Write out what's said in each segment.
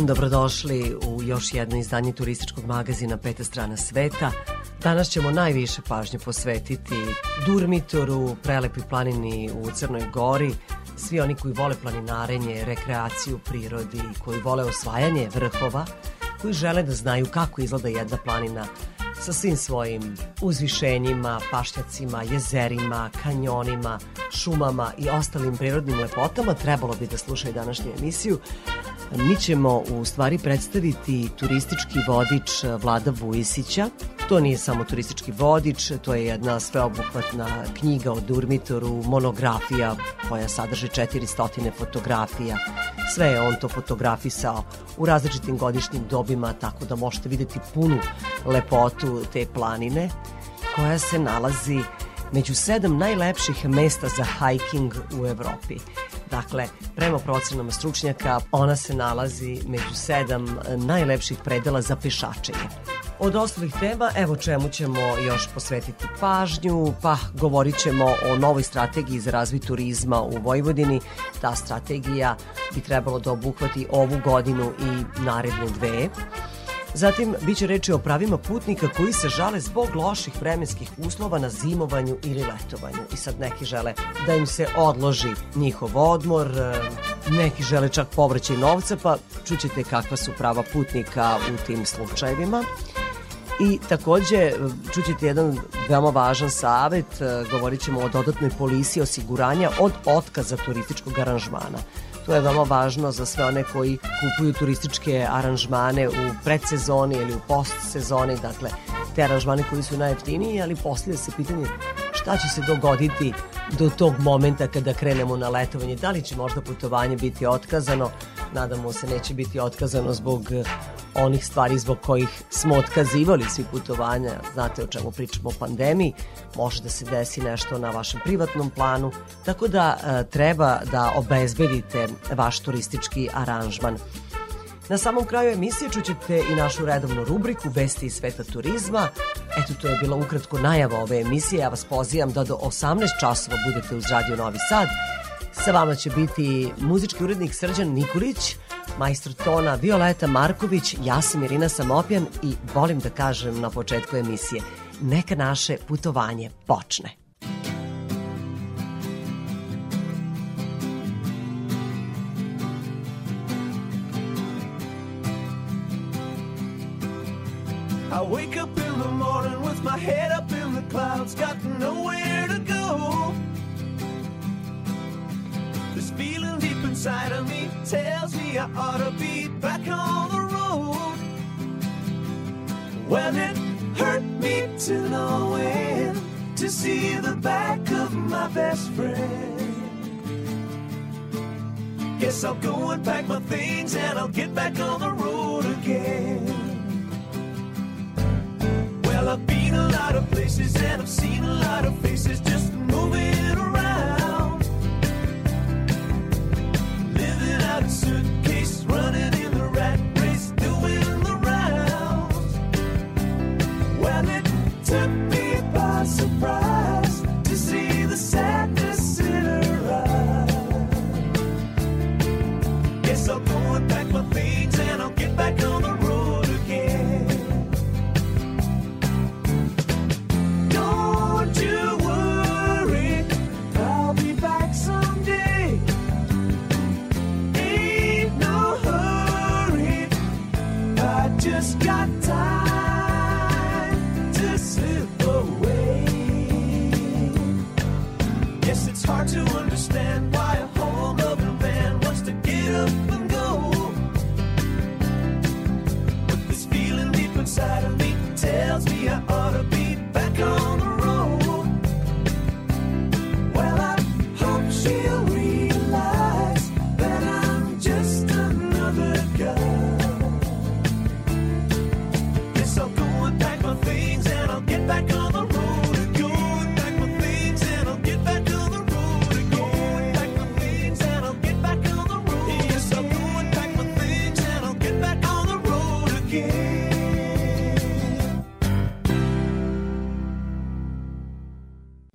Dan, dobrodošli u još jedno izdanje turističkog magazina Peta strana sveta. Danas ćemo najviše pažnje posvetiti Durmitoru, prelepoj planini u Crnoj Gori, svi oni koji vole planinarenje, rekreaciju prirodi, koji vole osvajanje vrhova, koji žele da znaju kako izgleda jedna planina sa svim svojim uzvišenjima, pašnjacima, jezerima, kanjonima, šumama i ostalim prirodnim lepotama, trebalo bi da slušaju današnju emisiju. Mi ćemo u stvari predstaviti turistički vodič Vlada Vujisića. To nije samo turistički vodič, to je jedna sveobuhvatna knjiga o Durmitoru, monografija koja sadrži 400 fotografija. Sve je on to fotografisao u različitim godišnjim dobima, tako da možete videti punu lepotu te planine koja se nalazi među sedam najlepših mesta za hiking u Evropi. Dakle, prema procenama stručnjaka, ona se nalazi među sedam najlepših predela za pešačenje. Od ostalih tema, evo čemu ćemo još posvetiti pažnju, pa govorit ćemo o novoj strategiji za razvoj turizma u Vojvodini. Ta strategija bi trebalo da obuhvati ovu godinu i naredne dve. Zatim, bit će reči o pravima putnika koji se žale zbog loših vremenskih uslova na zimovanju ili letovanju. I sad neki žele da im se odloži njihov odmor, e, neki žele čak povraćaj novca, pa čućete kakva su prava putnika u tim slučajevima. I takođe čućete jedan veoma važan savet, e, govorit ćemo o dodatnoj polisiji osiguranja od otkaza turističkog aranžmana. To je veoma važno za sve one koji kupuju turističke aranžmane u predsezoni ili u postsezoni, dakle te aranžmane koji su najjeftiniji, ali poslije se pitanje šta će se dogoditi do tog momenta kada krenemo na letovanje. Da li će možda putovanje biti otkazano? Nadamo se neće biti otkazano zbog onih stvari zbog kojih smo otkazivali svi putovanja, znate o čemu pričamo o pandemiji, može da se desi nešto na vašem privatnom planu, tako da e, treba da obezbedite vaš turistički aranžman. Na samom kraju emisije čućete i našu redovnu rubriku Vesti iz sveta turizma. Eto, to je bila ukratko najava ove emisije. Ja vas pozivam da do 18 časova budete uz Radio Novi Sad. Sa vama će biti muzički urednik Srđan Nikolić, majstor tona Violeta Marković, ja sam Irina Samopjan i volim da kažem na početku emisije, neka naše putovanje počne. I wake up in the morning with my head up in the clouds, got nowhere to go. Tells me I ought to be back on the road. Well, it hurt me to no end to see the back of my best friend. Guess I'll go and pack my things and I'll get back on the road again. Well, I've been a lot of places and I've seen a lot of faces just moving around. Suitcase, running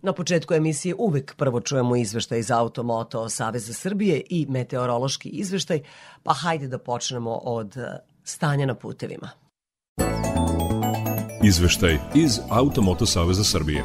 Na početku emisije uvek prvo čujemo izveštaj za Automoto Saveza Srbije i meteorološki izveštaj, pa hajde da počnemo od e, stanja na putevima. Izveštaj iz Automoto Saveza Srbije.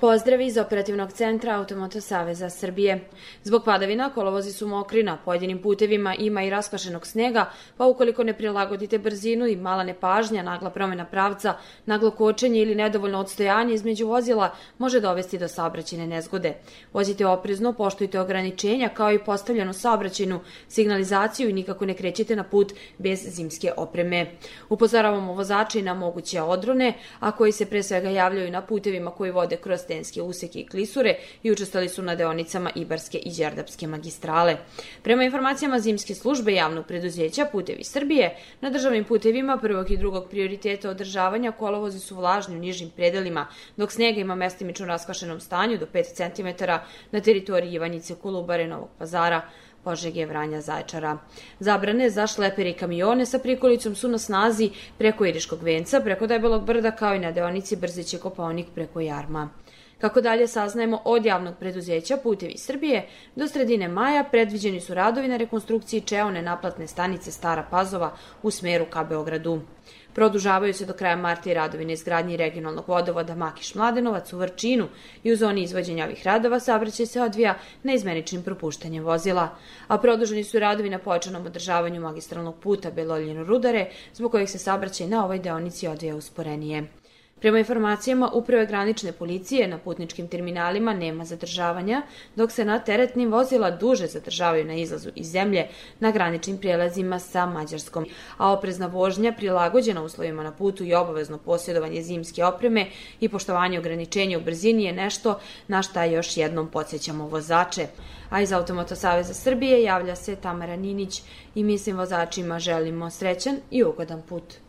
Pozdrav iz Operativnog centra Automoto Saveza Srbije. Zbog padavina kolovozi su mokri na pojedinim putevima ima i raskvašenog snega, pa ukoliko ne prilagodite brzinu i mala nepažnja, nagla promena pravca, naglo kočenje ili nedovoljno odstojanje između vozila može dovesti do saobraćene nezgode. Vozite oprezno, poštujte ograničenja kao i postavljenu saobraćenu signalizaciju i nikako ne krećite na put bez zimske opreme. Upozoravamo vozače i na moguće odrone, a koji se pre svega javljaju na putevima koji vode kroz stenske useke i klisure i učestvali su na deonicama Ibarske i Đerdapske magistrale. Prema informacijama zimske službe javnog preduzeća Putevi Srbije, na državnim putevima prvog i drugog prioriteta održavanja kolovozi su vlažni u nižim predelima, dok snega ima mestimično raskvašenom stanju do 5 cm na teritoriji Ivanjice, Kolubare, Novog pazara, Požege, Vranja, Zaječara. Zabrane za šlepere i kamione sa prikolicom su na snazi preko Iriškog venca, preko Debelog brda, kao i na deonici Brzeće Kopaonik preko Jarma. Kako dalje saznajemo od javnog preduzeća Putevi Srbije, do sredine maja predviđeni su radovi na rekonstrukciji čeone naplatne stanice Stara Pazova u smeru ka Beogradu. Produžavaju se do kraja marta i radovi na izgradnji regionalnog vodovoda Makiš Mladenovac u Vrčinu i u zoni izvođenja ovih radova saobraćaj se odvija neizmeničnim propuštanjem vozila. A produženi su radovi na pojačanom održavanju magistralnog puta Beloljino-Rudare, zbog kojih se saobraćaj na ovoj deonici odvija usporenije. Prema informacijama Uprave granične policije na putničkim terminalima nema zadržavanja, dok se na teretnim vozila duže zadržavaju na izlazu iz zemlje na graničnim prijelazima sa Mađarskom, a oprezna vožnja prilagođena uslovima na putu i obavezno posjedovanje zimske opreme i poštovanje ograničenja u brzini je nešto na šta još jednom podsjećamo vozače. A iz Automoto Saveza Srbije javlja se Tamara Ninić i mislim vozačima želimo srećan i ugodan put.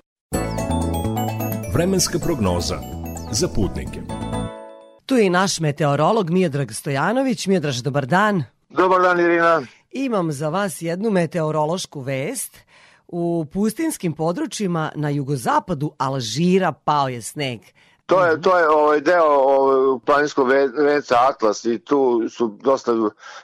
Vremenska prognoza za putnike. Tu je i naš meteorolog Miodrag Stojanović. Miodraž, dobar dan. Dobar dan, Irina. Imam za vas jednu meteorološku vest. U pustinskim područjima na jugozapadu Alžira pao je sneg. To je, to je ovaj deo ovaj, planinskog ve- venca Atlas i tu su dosta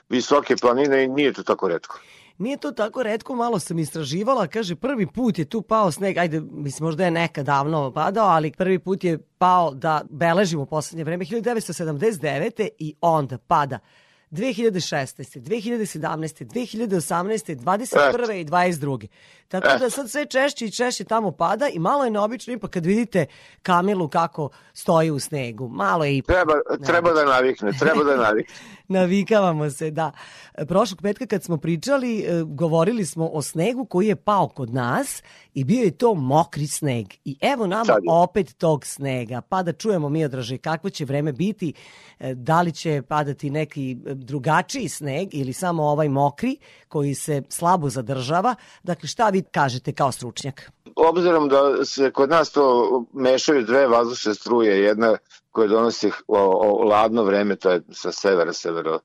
visoke planine i nije to tako redko. Nije to tako redko, malo sam istraživala, kaže prvi put je tu pao sneg, ajde, mislim možda je nekad davno padao, ali prvi put je pao da beležimo poslednje vreme 1979. i onda pada 2016. 2017. 2018. 21. i 22. Tako da sad sve češće i češće tamo pada i malo je neobično ipak kad vidite Kamilu kako stoji u snegu. Malo je ipak. Treba, treba da navikne, treba da navikne. Navikavamo se, da. Prošlog petka kad smo pričali, e, govorili smo o snegu koji je pao kod nas i bio je to mokri sneg. I evo nama opet tog snega. Pa da čujemo mi odraže kakvo će vreme biti, e, da li će padati neki e, drugačiji sneg ili samo ovaj mokri koji se slabo zadržava. Dakle, šta vi kažete kao stručnjak? Obzirom da se kod nas to mešaju dve vazdušne struje, jedna koja donosi ladno vreme, to je sa severa, severo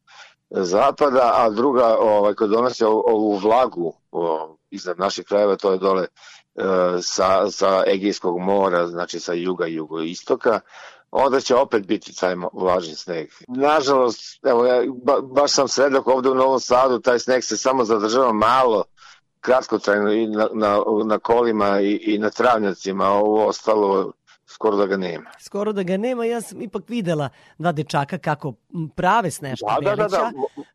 zapada, a druga ovaj, koja donosi ovu vlagu o, iznad naših krajeva, to je dole e, sa, sa Egejskog mora, znači sa juga i jugoistoka, onda će opet biti taj vlažni sneg. Nažalost, evo ja ba, baš sam svedok ovde u Novom Sadu, taj sneg se samo zadržava malo, kratkotrajno i na, na, na kolima i, i na travnjacima, ovo ostalo skoro da ga nema. Skoro da ga nema, ja sam ipak videla dva dečaka kako prave Sneška Da, da, da, Belića.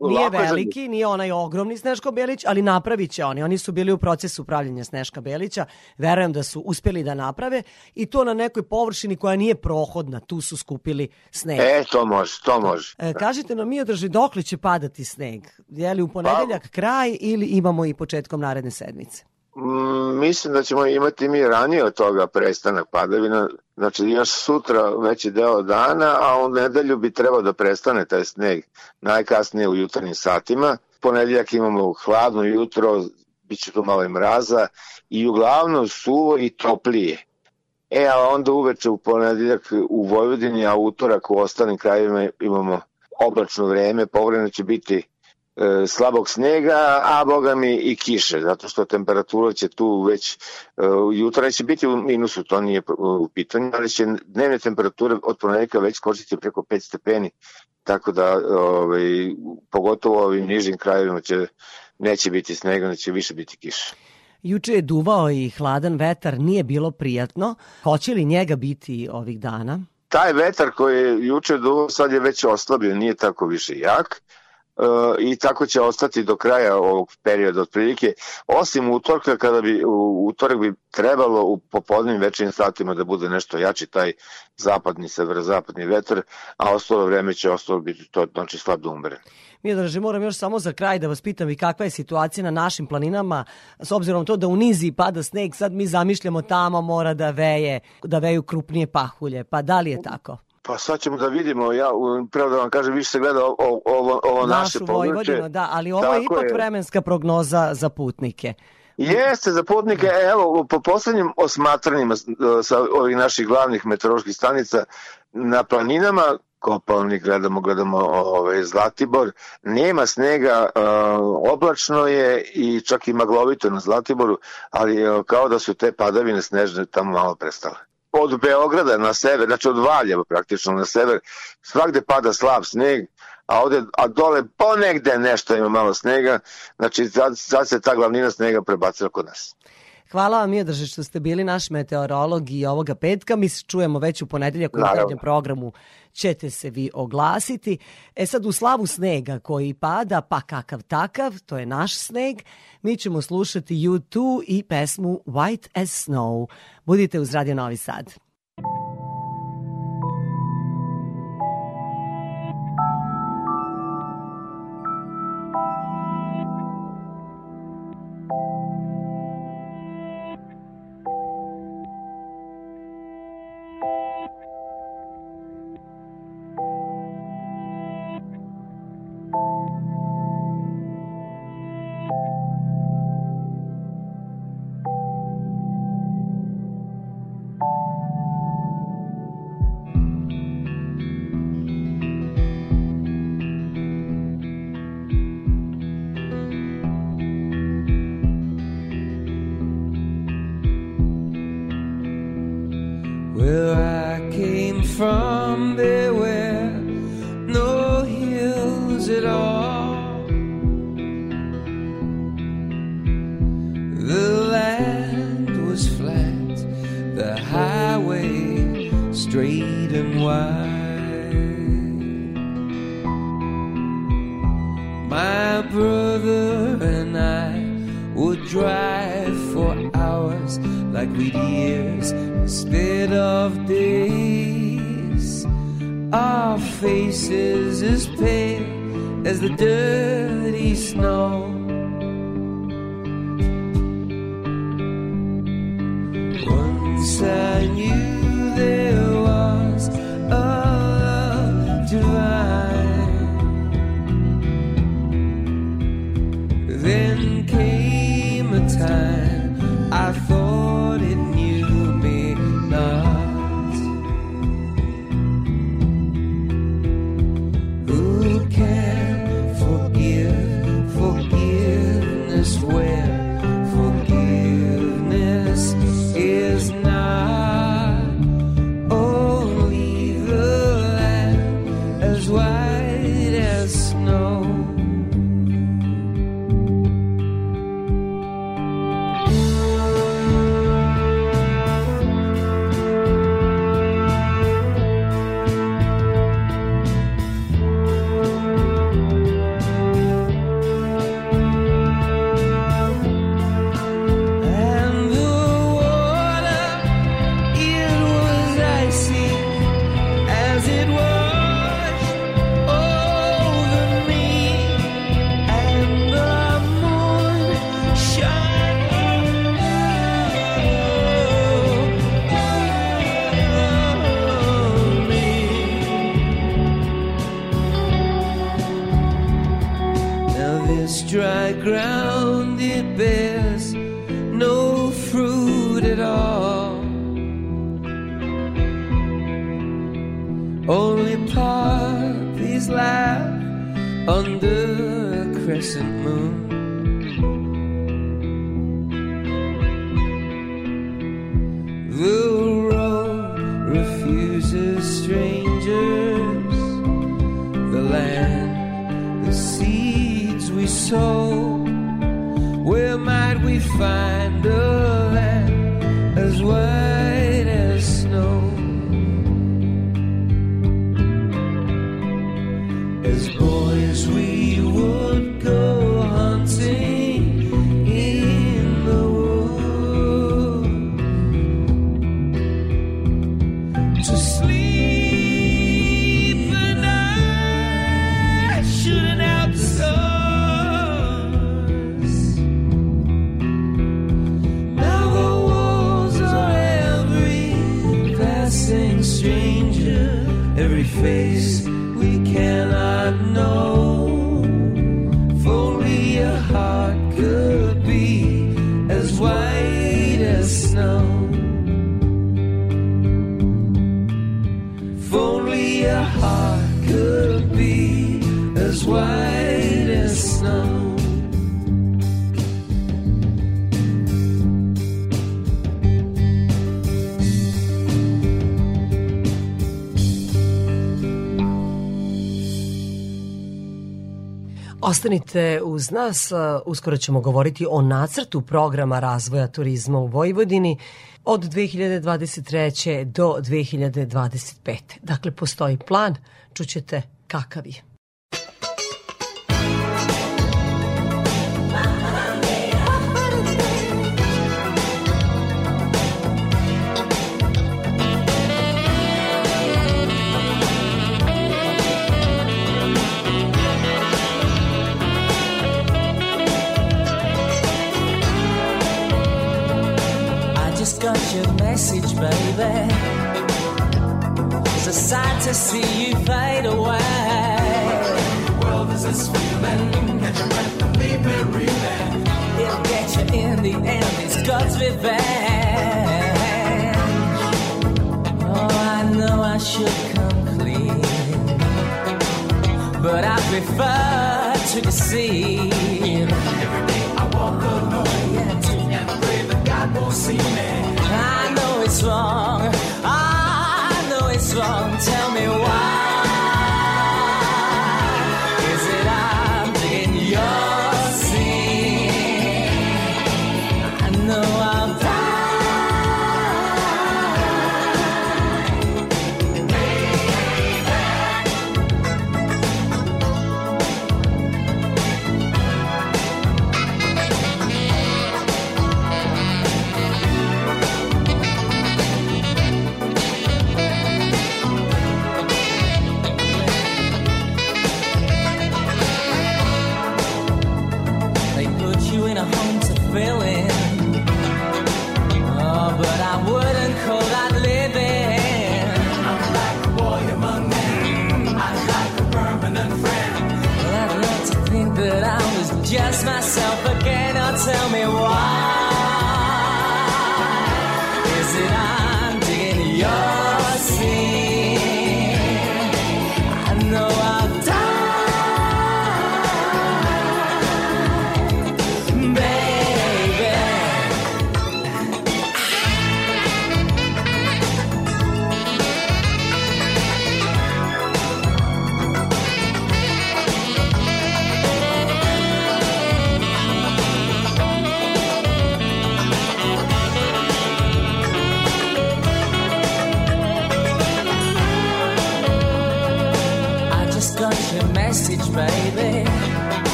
da. Nije veliki, nije onaj ogromni Sneško Belić, ali napravit će oni. Oni su bili u procesu pravljenja Sneška Belića. Verujem da su uspeli da naprave i to na nekoj površini koja nije prohodna. Tu su skupili sneg. E, to može, to može. E, kažite nam, mi održi, dokle će padati sneg? Je li u ponedeljak kraj ili imamo i početkom naredne sedmice? Mm, mislim da ćemo imati mi ranije od toga prestanak padavina, znači još sutra veći deo dana, a u nedelju bi trebao da prestane taj sneg najkasnije u jutarnjim satima. Ponedjeljak imamo hladno jutro, bit će tu malo i mraza i uglavnom suvo i toplije. E, a onda uveče u ponedjeljak u Vojvodini, a utorak u ostalim krajevima imamo oblačno vreme, povremeno će biti e, slabog snega, a boga mi i kiše, zato što temperatura će tu već, e, jutra će biti u minusu, to nije u pitanju, ali će dnevne temperature od ponedjeljka već skočiti preko 5 stepeni, tako da ovaj, pogotovo u ovim nižim krajevima će, neće biti snega, neće više biti kiše. Juče je duvao i hladan vetar, nije bilo prijatno. Hoće li njega biti ovih dana? Taj vetar koji je juče duvao sad je već oslabio, nije tako više jak e, i tako će ostati do kraja ovog perioda otprilike, osim utorka kada bi utorak bi trebalo u popodnim večernjim satima da bude nešto jači taj zapadni, severozapadni vetar, a ostalo vreme će ostalo biti to, znači slab da umere. Miodraže, moram još samo za kraj da vas pitam i kakva je situacija na našim planinama, s obzirom to da u nizi pada sneg, sad mi zamišljamo tamo mora da veje, da veju krupnije pahulje, pa da li je tako? Pa sad ćemo da vidimo, ja pravo da vam kažem, više se gleda ovo, ovo, ovo naše Našu područje. Vojvodinu, da, ali ovo je Tako ipak je. vremenska prognoza za putnike. Jeste, za putnike, evo, po poslednjim osmatranjima s- sa ovih naših glavnih meteoroloških stanica na planinama, Kopalnik, gledamo, gledamo ovaj, Zlatibor, nema snega, uh, oblačno je i čak i maglovito na Zlatiboru, ali kao da su te padavine snežne tamo malo prestale. Od Beograda na sever, znači od Valjeva praktično na sever, svakde pada slab sneg, a ovde, a dole ponegde nešto ima malo snega, znači sad, sad se ta glavnina snega prebacila kod nas. Hvala vam Miodraže što ste bili naš meteorolog i ovoga petka. Mi se čujemo već u ponedeljak u jutarnjem programu ćete se vi oglasiti. E sad u slavu snega koji pada, pa kakav takav, to je naš sneg, mi ćemo slušati U2 i pesmu White as Snow. Budite uz Radio Novi Sad. Ostanite uz nas, uskoro ćemo govoriti o nacrtu programa razvoja turizma u Vojvodini od 2023. do 2025. Dakle, postoji plan, čućete kakav je. back. It's a sight to see you fade away. The world is this feeling. Get your breath and leave me reeling. It'll get you in the end. It's God's revenge. Oh, I know I should come clean, but I prefer to deceive.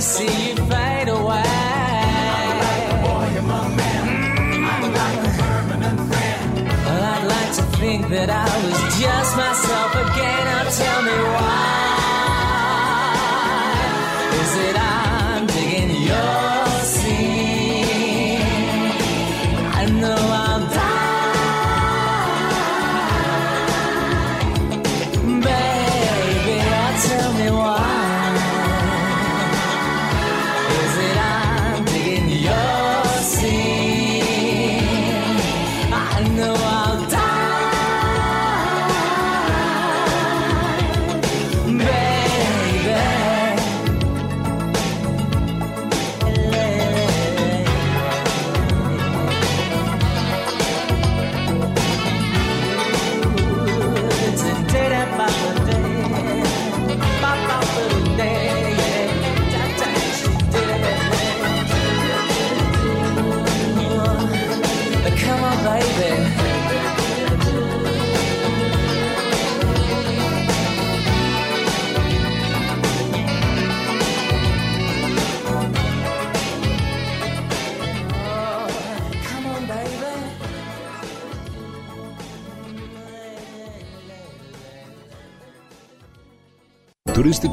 see you fade away. I'm like a boy. I'm like a permanent friend. I'd like to think that I was just myself.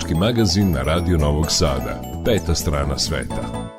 Turistički magazin na Radio Novog Sada. Peta strana sveta.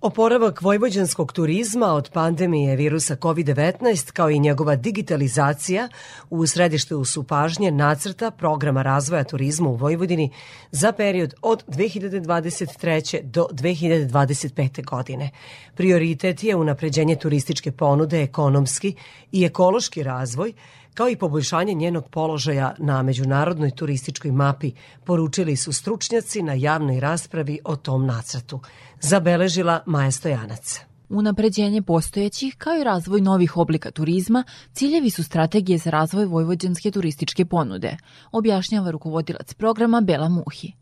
Oporavak vojvođanskog turizma od pandemije virusa COVID-19 kao i njegova digitalizacija u središtu su pažnje nacrta programa razvoja turizma u Vojvodini za period od 2023. do 2025. godine. Prioritet je unapređenje turističke ponude, ekonomski i ekološki razvoj, kao i poboljšanje njenog položaja na međunarodnoj turističkoj mapi, poručili su stručnjaci na javnoj raspravi o tom nacrtu. Zabeležila Maja Stojanac. Unapređenje postojećih kao i razvoj novih oblika turizma ciljevi su strategije za razvoj vojvođanske turističke ponude, objašnjava rukovodilac programa Bela Muhi.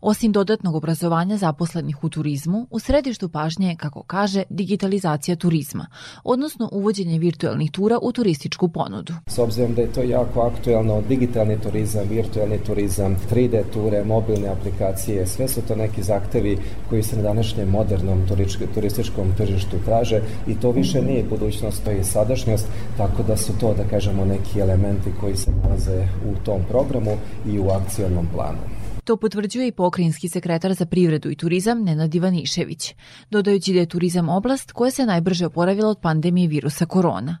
Osim dodatnog obrazovanja zaposlenih u turizmu, u središtu pažnje je, kako kaže, digitalizacija turizma, odnosno uvođenje virtualnih tura u turističku ponudu. S obzirom da je to jako aktuelno, digitalni turizam, virtualni turizam, 3D ture, mobilne aplikacije, sve su to neki zahtevi koji se na današnjem modernom turističkom tržištu traže i to više nije budućnost, to je sadašnjost, tako da su to, da kažemo, neki elementi koji se nalaze u tom programu i u akcionom planu. To potvrđuje i pokrinjski sekretar za privredu i turizam Nenad Ivanišević, dodajući da je turizam oblast koja se najbrže oporavila od pandemije virusa korona.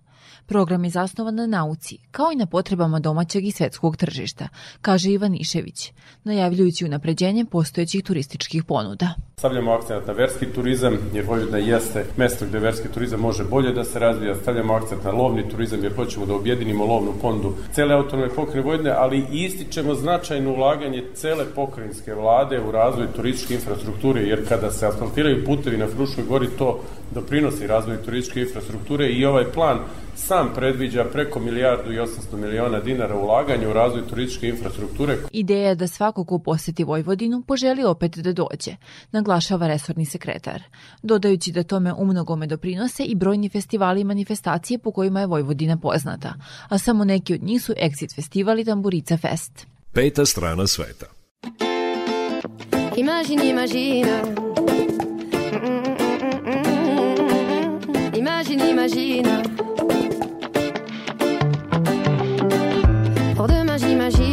Program je zasnovan na nauci, kao i na potrebama domaćeg i svetskog tržišta, kaže Ivan Išević, najavljujući unapređenje postojećih turističkih ponuda. Stavljamo akcent na verski turizam, jer Vojvodina jeste mesto gde verski turizam može bolje da se razvija. Stavljamo akcent na lovni turizam, jer hoćemo da objedinimo lovnu ponudu cele autonome pokrajine Vojvodine, ali ističemo značajno ulaganje cele pokrajinske vlade u razvoj turističke infrastrukture, jer kada se asfaltiraju putevi na Fruškoj gori, to doprinosi razvoju turističke infrastrukture i ovaj plan sam predviđa preko milijardu i 800 miliona dinara ulaganja u razvoj turističke infrastrukture. Ideja je da svako ko poseti Vojvodinu poželi opet da dođe, naglašava resorni sekretar, dodajući da tome umnogome doprinose i brojni festivali i manifestacije po kojima je Vojvodina poznata, a samo neki od njih su Exit Festival i Tamburica Fest. Peta strana sveta. Imagine, imagine. Imagine, imagine. Pour demain, j'imagine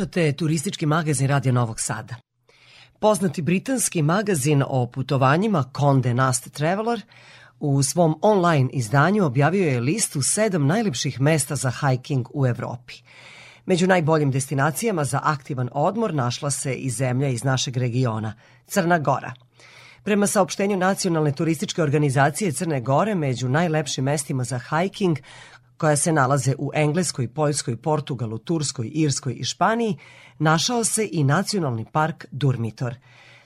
Slušate turistički magazin Radio Novog Sada. Poznati britanski magazin o putovanjima Conde Nast Traveler u svom online izdanju objavio je listu sedam najlepših mesta za hiking u Evropi. Među najboljim destinacijama za aktivan odmor našla se i zemlja iz našeg regiona, Crna Gora. Prema saopštenju Nacionalne turističke organizacije Crne Gore, među najlepšim mestima za hiking koja se nalaze u Engleskoj, Poljskoj, Portugalu, Turskoj, Irskoj i Španiji, našao se i nacionalni park Durmitor.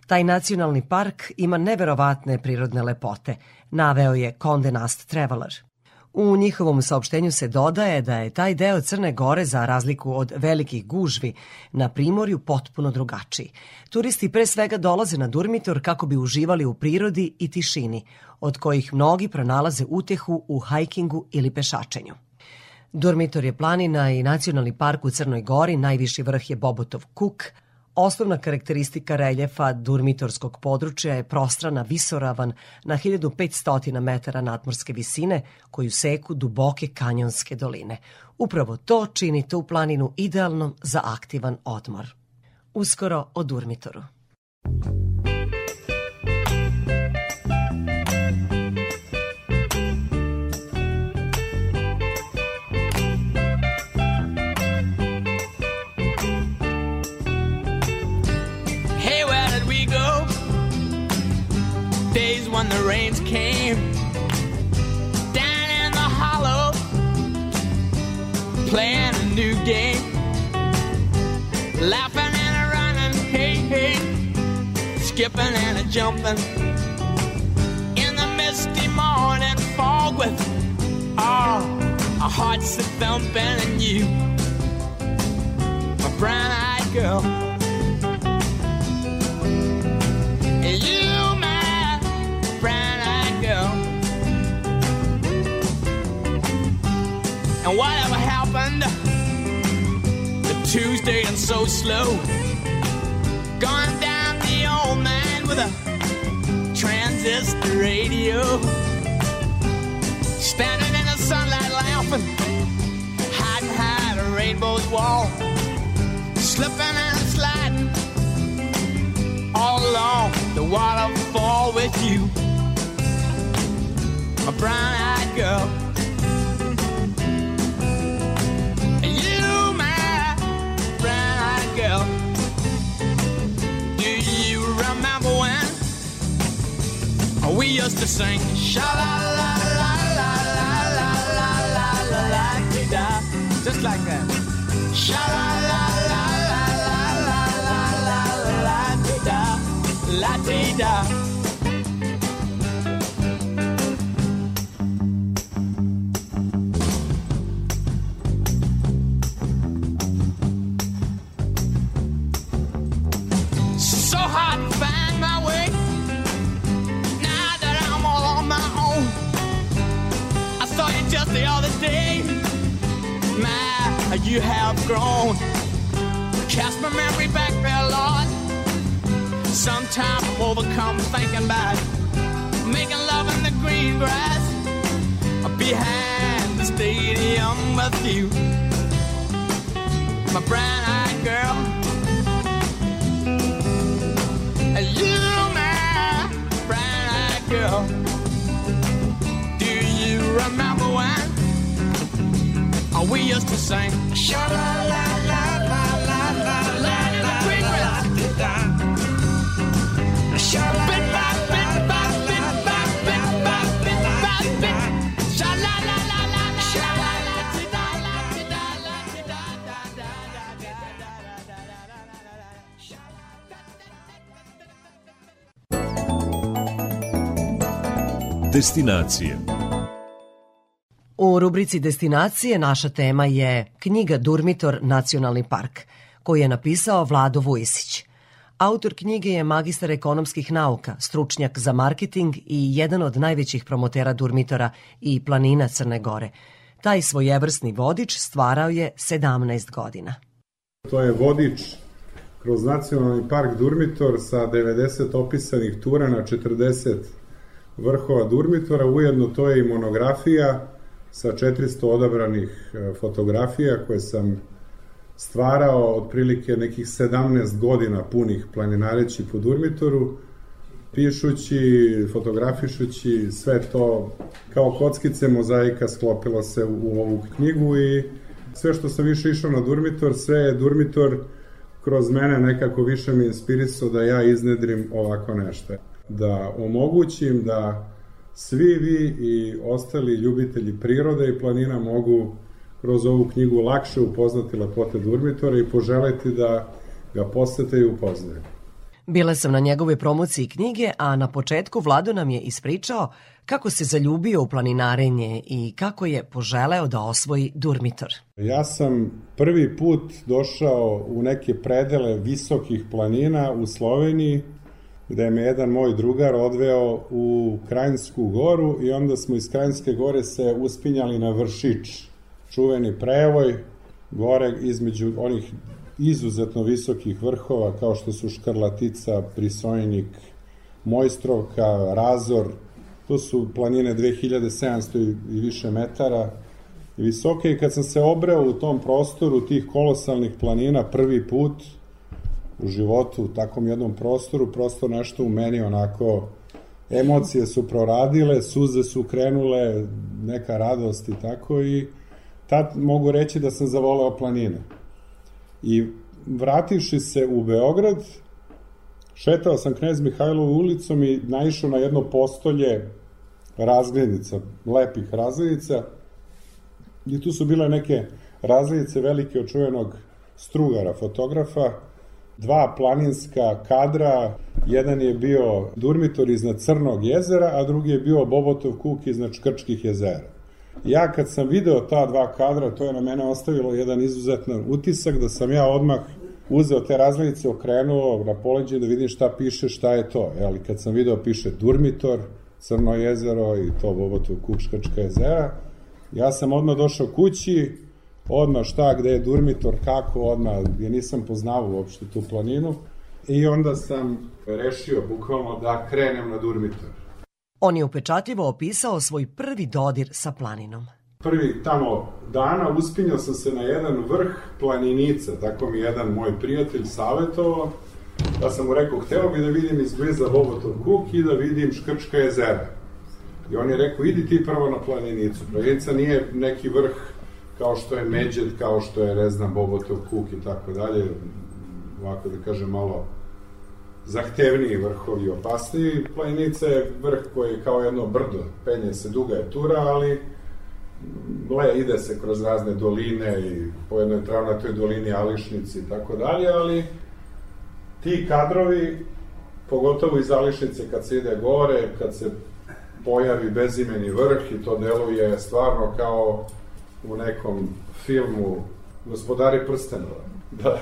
Taj nacionalni park ima neverovatne prirodne lepote, naveo je Conde Nast Traveler. U njihovom saopštenju se dodaje da je taj deo Crne Gore za razliku od velikih gužvi na primorju potpuno drugačiji. Turisti pre svega dolaze na Durmitor kako bi uživali u prirodi i tišini, od kojih mnogi pronalaze utehu u hajkingu ili pešačenju. Durmitor je planina i nacionalni park u Crnoj Gori, najviši vrh je Bobotov kuk, Osnovna karakteristika reljefa durmitorskog područja je prostrana visoravan na 1500 metara nadmorske visine koju seku duboke kanjonske doline. Upravo to čini tu planinu idealnom za aktivan odmor. Uskoro o Durmitoru. Jumping in the misty morning fog with all our hearts a thumping and you, my brown-eyed girl. And you, my brown-eyed girl. And whatever happened to Tuesday and so slow? Transistor radio. Standing in the sunlight laughing, hiding behind a rainbow's wall. Slipping and sliding all along the waterfall with you, a brown-eyed girl. You, my brown-eyed girl. Do you remember when we used to sing sha la la la la la la la la la la da just like that. Sha la la la la la la la la la da la dee da. I'm thinking about making love in the green grass behind the stadium with you, my brown-eyed girl. You, my brown-eyed girl. Do you remember when we used to sing? Sha la la Destinacije. U rubrici Destinacije naša tema je knjiga Durmitor Nacionalni park, koju je napisao Vlado Vujisić. Autor knjige je magistar ekonomskih nauka, stručnjak za marketing i jedan od najvećih promotera Durmitora i planina Crne Gore. Taj svojevrsni vodič stvarao je 17 godina. To je vodič kroz nacionalni park Durmitor sa 90 opisanih tura na 40 vrhova Durmitora, ujedno to je i monografija sa 400 odabranih e, fotografija koje sam stvarao otprilike nekih 17 godina punih planinareći po Durmitoru, pišući, fotografišući, sve to kao kockice mozaika sklopilo se u ovu knjigu i sve što sam više išao na Durmitor, sve je Durmitor kroz mene nekako više mi inspirisao da ja iznedrim ovako nešto. Da omogućim da svi vi i ostali ljubitelji prirode i planina mogu kroz ovu knjigu lakše upoznati lepote Durmitora i poželeti da ga posete i upoznaju. Bila sam na njegove promociji knjige, a na početku Vlado nam je ispričao kako se zaljubio u planinarenje i kako je poželeo da osvoji Durmitor. Ja sam prvi put došao u neke predele visokih planina u Sloveniji, gde me jedan moj drugar odveo u Krajinsku goru i onda smo iz Krajinske gore se uspinjali na Vršić, čuveni prevoj, gore između onih izuzetno visokih vrhova kao što su Škrlatica, Prisojnik, Mojstrovka, Razor, to su planine 2700 i više metara. Visoke. I kad sam se obreo u tom prostoru tih kolosalnih planina prvi put u životu u takvom jednom prostoru, prosto nešto u meni onako emocije su proradile, suze su krenule, neka radost i tako i tad mogu reći da sam zavoleo planine. I vrativši se u Beograd, šetao sam Knez Mihajlovu ulicom i naišao na jedno postolje razglednica, lepih razglednica, i tu su bile neke razglednice velike od čuvenog strugara, fotografa, dva planinska kadra, jedan je bio Durmitor iznad Crnog jezera, a drugi je bio Bobotov kuk iznad Škrčkih jezera. Ja kad sam video ta dva kadra, to je na mene ostavilo jedan izuzetan utisak da sam ja odmah uzeo te razglednice, okrenuo na poleđe da vidim šta piše, šta je to. Ali kad sam video piše Durmitor, Crno jezero i to Bobotov kuk Škrčka jezera, ja sam odmah došao kući, odmah šta, gde je Durmitor, kako, odmah, ja nisam poznavao uopšte tu planinu i onda sam rešio bukvalno da krenem na Durmitor. On je upečatljivo opisao svoj prvi dodir sa planinom. Prvi tamo dana uspinjao sam se na jedan vrh planinica, tako mi jedan moj prijatelj savjetovao, da sam mu rekao, hteo bi da vidim izbliza Bobotov kuk i da vidim Škrčka jezera. I on je rekao, idi ti prvo na planinicu. Planica nije neki vrh kao što je Međed, kao što je, ne znam, Bobotov kuk i tako dalje, ovako da kažem malo zahtevniji vrhovi, opasniji. Planica je vrh koji je kao jedno brdo, penje se, duga je tura, ali le, ide se kroz razne doline i po jednoj travnatoj dolini Ališnici i tako dalje, ali ti kadrovi, pogotovo iz Ališnice kad se ide gore, kad se pojavi bezimeni vrh i to deluje stvarno kao u nekom filmu Gospodari prstenova. Da,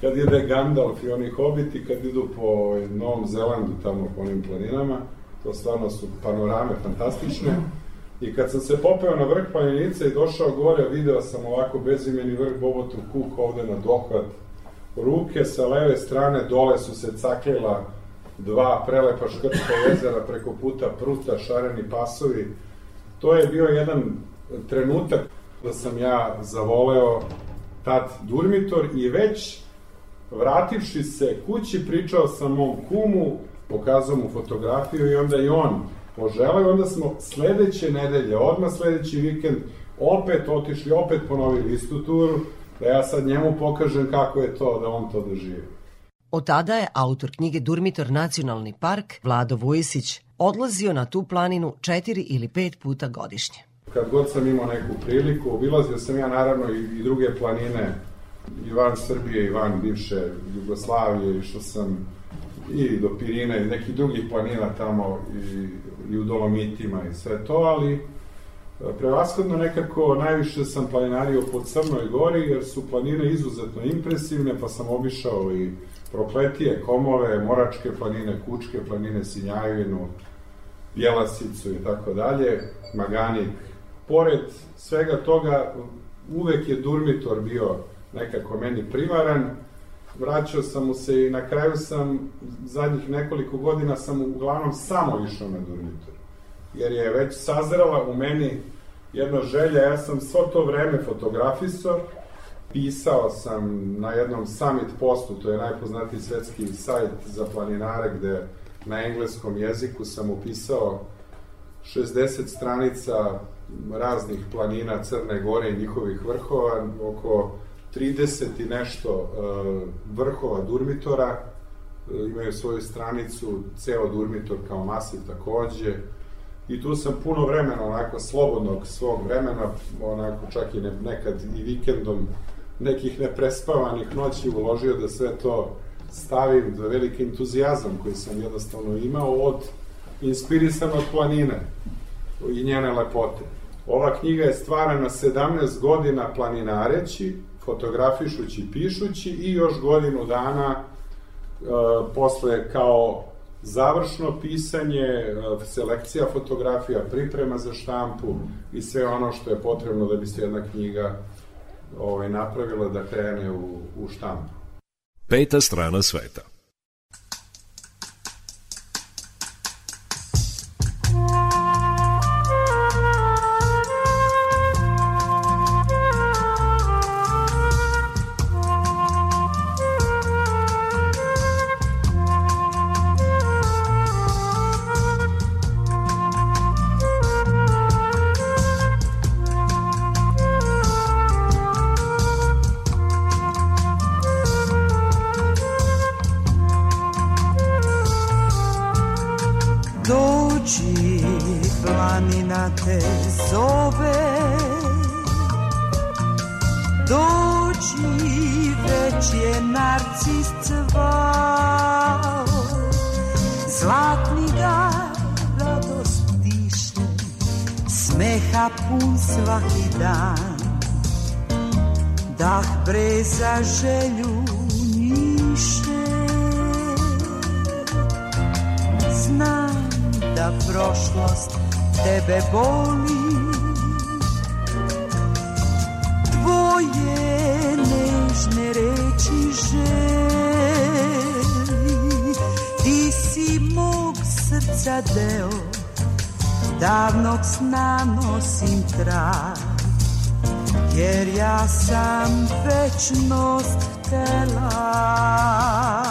kad ide Gandalf i oni hobiti, kad idu po Novom Zelandu tamo po onim planinama, to stvarno su panorame fantastične. I kad sam se popeo na vrh planinice i došao gore, video sam ovako bezimeni vrh Bobotov kuk ovde na dohvat. Ruke sa leve strane dole su se caklila dva prelepa škrčka jezera preko puta Pruta, šareni pasovi. To je bio jedan trenutak da sam ja zavoleo tad Durmitor i već vrativši se kući pričao sam mom kumu, pokazao mu fotografiju i onda i on poželeo onda smo sledeće nedelje, odmah sledeći vikend, opet otišli, opet ponovili istu turu, da ja sad njemu pokažem kako je to, da on to doživi. Od tada je autor knjige Durmitor Nacionalni park, Vlado Vujisić, odlazio na tu planinu četiri ili pet puta godišnje. Kad god sam imao neku priliku, obilazio sam ja naravno i, i druge planine, i van Srbije, i van bivše Jugoslavije, išao sam i do Pirina i nekih drugih planina tamo i, i u Dolomitima i sve to, ali Prevashodno nekako najviše sam planinario po Crnoj gori jer su planine izuzetno impresivne pa sam obišao i Prokletije, Komove, Moračke planine, Kučke planine, Sinjajvinu, Bjelasicu i tako dalje, Maganik. Pored svega toga uvek je Durmitor bio nekako meni primaran, vraćao sam mu se i na kraju sam zadnjih nekoliko godina sam uglavnom samo išao na Durmitor jer je već sazrela u meni jedna želja, ja sam svo to vreme fotografisao, pisao sam na jednom summit postu, to je najpoznatiji svetski sajt za planinare, gde na engleskom jeziku sam upisao 60 stranica raznih planina Crne Gore i njihovih vrhova, oko 30 i nešto uh, vrhova Durmitora, uh, imaju svoju stranicu, ceo Durmitor kao masiv takođe, i tu sam puno vremena, onako slobodnog svog vremena, onako čak i ne, nekad i vikendom, nekih neprespavanih noći uložio da sve to stavim za veliki entuzijazam koji sam jednostavno imao od inspirisan od planine i njene lepote. Ova knjiga je stvarana 17 godina planinareći, fotografišući, pišući i još godinu dana e, posle kao završno pisanje, e, selekcija fotografija, priprema za štampu i sve ono što je potrebno da bi se jedna knjiga ovaj, napravila da krene u, u štampu. Peta strana sveta. Zove. Dođi, već je narcis cvao Zlatni ga radost diše Smeha pun svaki dan. Dah breza želju njiše Znam da prošlost tebe boli Tvoje nežne reči želi Ti si mog srca deo Davnog sna nosim trag Jer ja sam večnost htela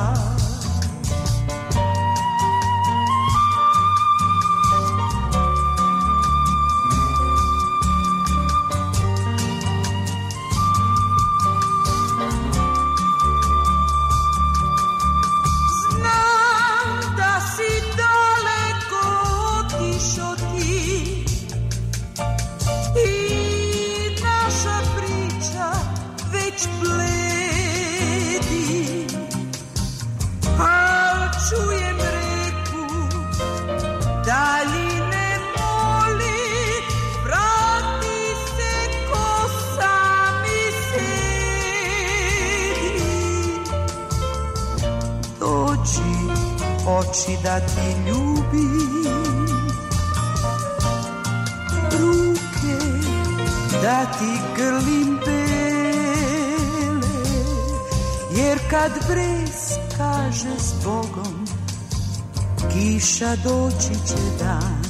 doći će dan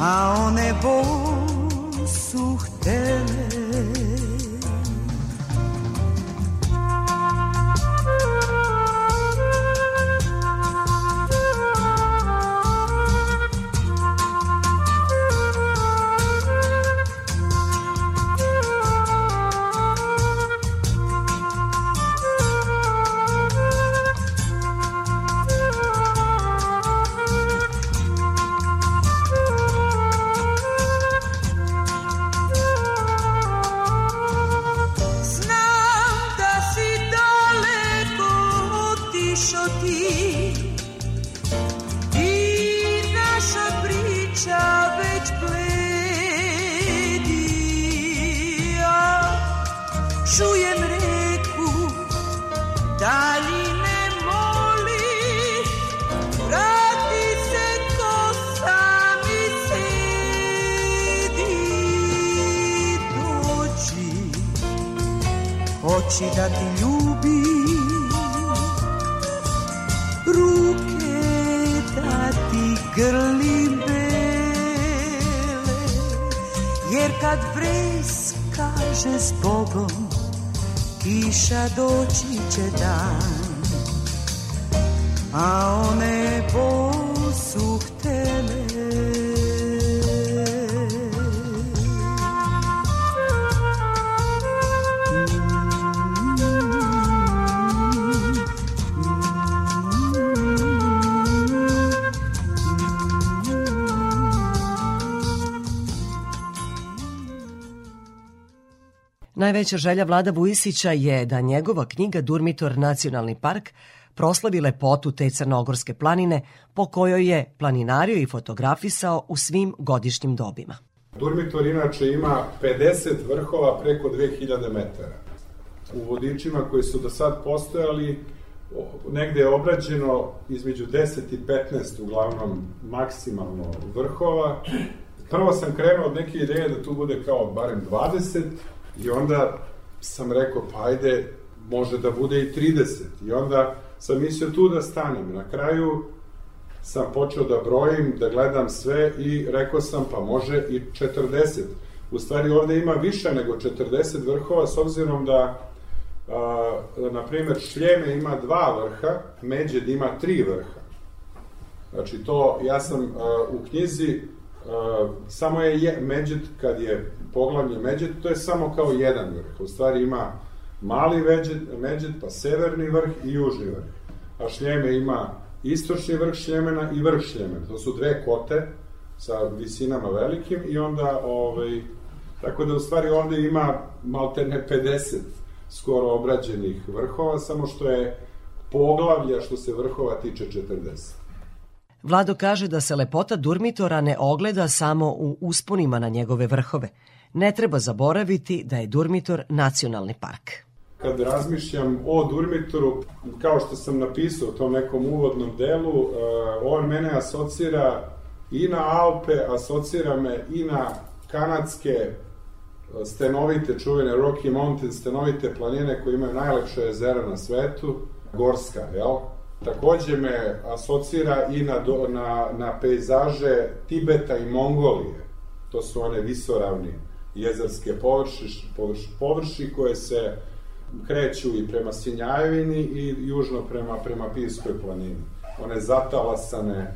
a one bo Najveća želja Vlada Vujisića je da njegova knjiga Durmitor Nacionalni park proslavi lepotu te crnogorske planine po kojoj je planinario i fotografisao u svim godišnjim dobima. Durmitor inače ima 50 vrhova preko 2000 metara. U vodičima koji su do sad postojali, negde je obrađeno između 10 i 15 uglavnom maksimalno vrhova. Prvo sam krenuo od neke ideje da tu bude kao barem 20 i onda sam rekao pa ajde može da bude i 30 i onda sam mislio tu da stanem. Na kraju sam počeo da brojim, da gledam sve i rekao sam pa može i 40. U stvari ovde ima više nego 40 vrhova s obzirom da a, na primer Šljeme ima dva vrha, Međed ima tri vrha. Znači to, ja sam a, u knjizi a, samo je, je Međed, kad je poglavlje Međed, to je samo kao jedan vrh. U stvari ima mali Međed, pa severni vrh i južni vrh. A Šljeme ima istočni vrh Šljemena i vrh Šljemena. To su dve kote sa visinama velikim i onda, ovaj, tako da u stvari ovde ima maltene 50 skoro obrađenih vrhova, samo što je poglavlja što se vrhova tiče 40. Vlado kaže da se lepota Durmitora ne ogleda samo u usponima na njegove vrhove. Ne treba zaboraviti da je Durmitor nacionalni park. Kad razmišljam o Durmitoru, kao što sam napisao u tom nekom uvodnom delu, uh, on mene asocira i na Alpe, asocira me i na kanadske uh, stenovite, čuvene Rocky Mountain, stenovite planine koje imaju najlepše jezera na svetu, Gorska, jel? Takođe me asocira i na, na, na pejzaže Tibeta i Mongolije. To su one visoravni jezerske površi, površi, površi koje se kreću i prema Sinjajevini i južno prema, prema Pijskoj planini. One zatalasane,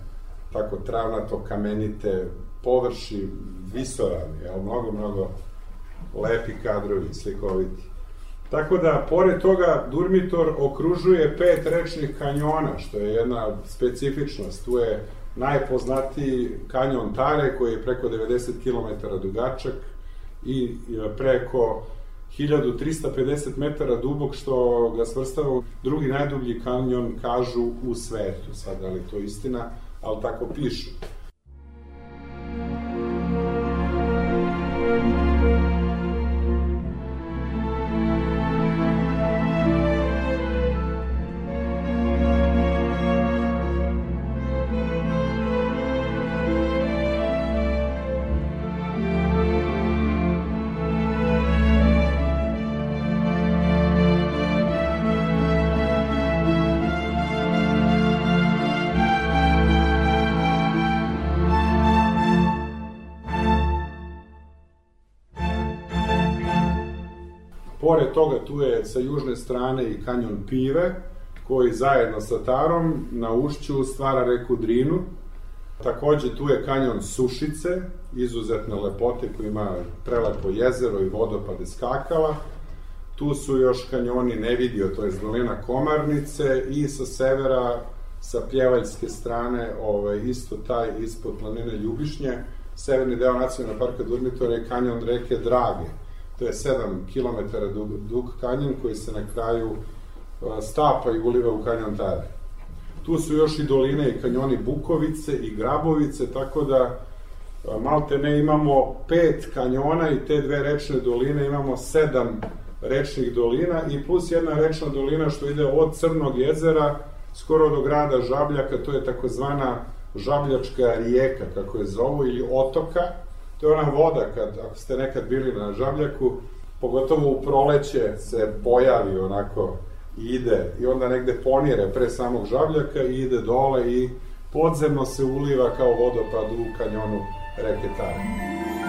tako travnato kamenite površi visoravni, jel? mnogo, mnogo lepi kadrovi, slikoviti. Tako da, pored toga, Durmitor okružuje pet rečnih kanjona, što je jedna specifičnost. Tu je najpoznatiji kanjon Tare, koji je preko 90 km dugačak i preko 1350 metara dubok, što ga svrstava u drugi najdublji kanjon, kažu, u svetu. Sad, ali to istina, ali tako pišu. Pored toga tu je sa južne strane i kanjon Pive, koji zajedno sa Tarom na ušću stvara reku Drinu. Takođe tu je kanjon Sušice, izuzetne lepote koji ima prelepo jezero i vodopade skakava. Tu su još kanjoni Nevidio, to je dolina Komarnice i sa severa sa pljevaljske strane ovaj, isto taj ispod planine Ljubišnje. Severni deo nacionalnog parka Durmitora je kanjon reke Drage To je 7 km dug, dug kanjon koji se na kraju stapa i uliva u kanjon Tare. Tu su još i doline i kanjoni Bukovice i Grabovice, tako da malte ne imamo pet kanjona i te dve rečne doline, imamo sedam rečnih dolina i plus jedna rečna dolina što ide od Crnog jezera skoro do grada Žabljaka, to je takozvana Žabljačka rijeka, kako je zovu, ili otoka, To je ona voda, kad, ako ste nekad bili na žabljaku, pogotovo u proleće se pojavi onako i ide i onda negde ponire pre samog žabljaka i ide dole i podzemno se uliva kao vodopad u kanjonu reke Tare.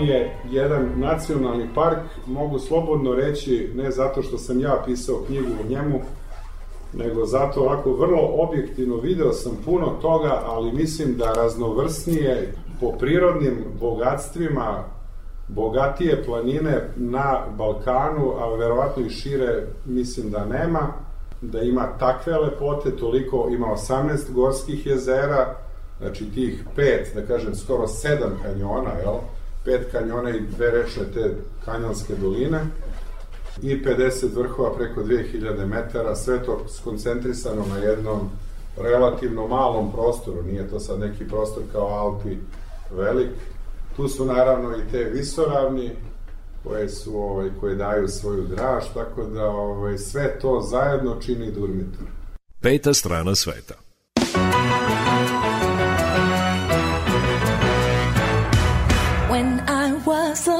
Je jedan nacionalni park, mogu slobodno reći, ne zato što sam ja pisao knjigu o njemu, nego zato ovako vrlo objektivno video sam puno toga, ali mislim da raznovrsnije po prirodnim bogatstvima bogatije planine na Balkanu, a verovatno i šire mislim da nema, da ima takve lepote, toliko ima 18 gorskih jezera, znači tih pet, da kažem, skoro sedam kanjona, jel? Pet kanjona i dve rešne te kanjonske doline i 50 vrhova preko 2000 metara, sve to skoncentrisano na jednom relativno malom prostoru, nije to sad neki prostor kao Alpi velik. Tu su naravno i te visoravni koje su ovaj koje daju svoju draž, tako da ovaj sve to zajedno čini Durmitor. Peta strana sveta. When I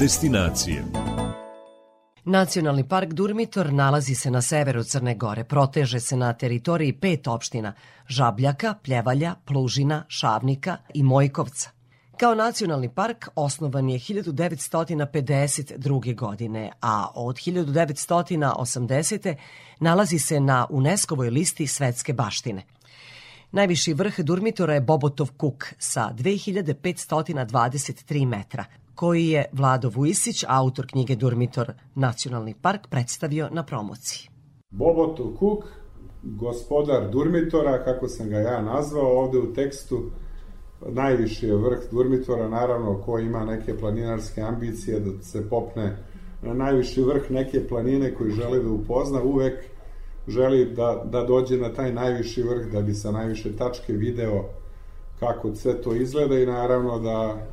Destinacije. Nacionalni park Durmitor nalazi se na severu Crne Gore. Proteže se na teritoriji pet opština Žabljaka, Pljevalja, Plužina, Šavnika i Mojkovca. Kao nacionalni park osnovan je 1952. godine, a od 1980. nalazi se na UNESCO-voj listi svetske baštine. Najviši vrh Durmitora je Bobotov kuk sa 2523 metra, koji je Vlado Vujisić, autor knjige Durmitor Nacionalni park, predstavio na promociji. Bobotov Kuk, gospodar Durmitora, kako sam ga ja nazvao ovde u tekstu, najviši je vrh Durmitora, naravno, ko ima neke planinarske ambicije da se popne na najviši vrh neke planine koji želi da upozna, uvek želi da, da dođe na taj najviši vrh da bi sa najviše tačke video kako sve to izgleda i naravno da,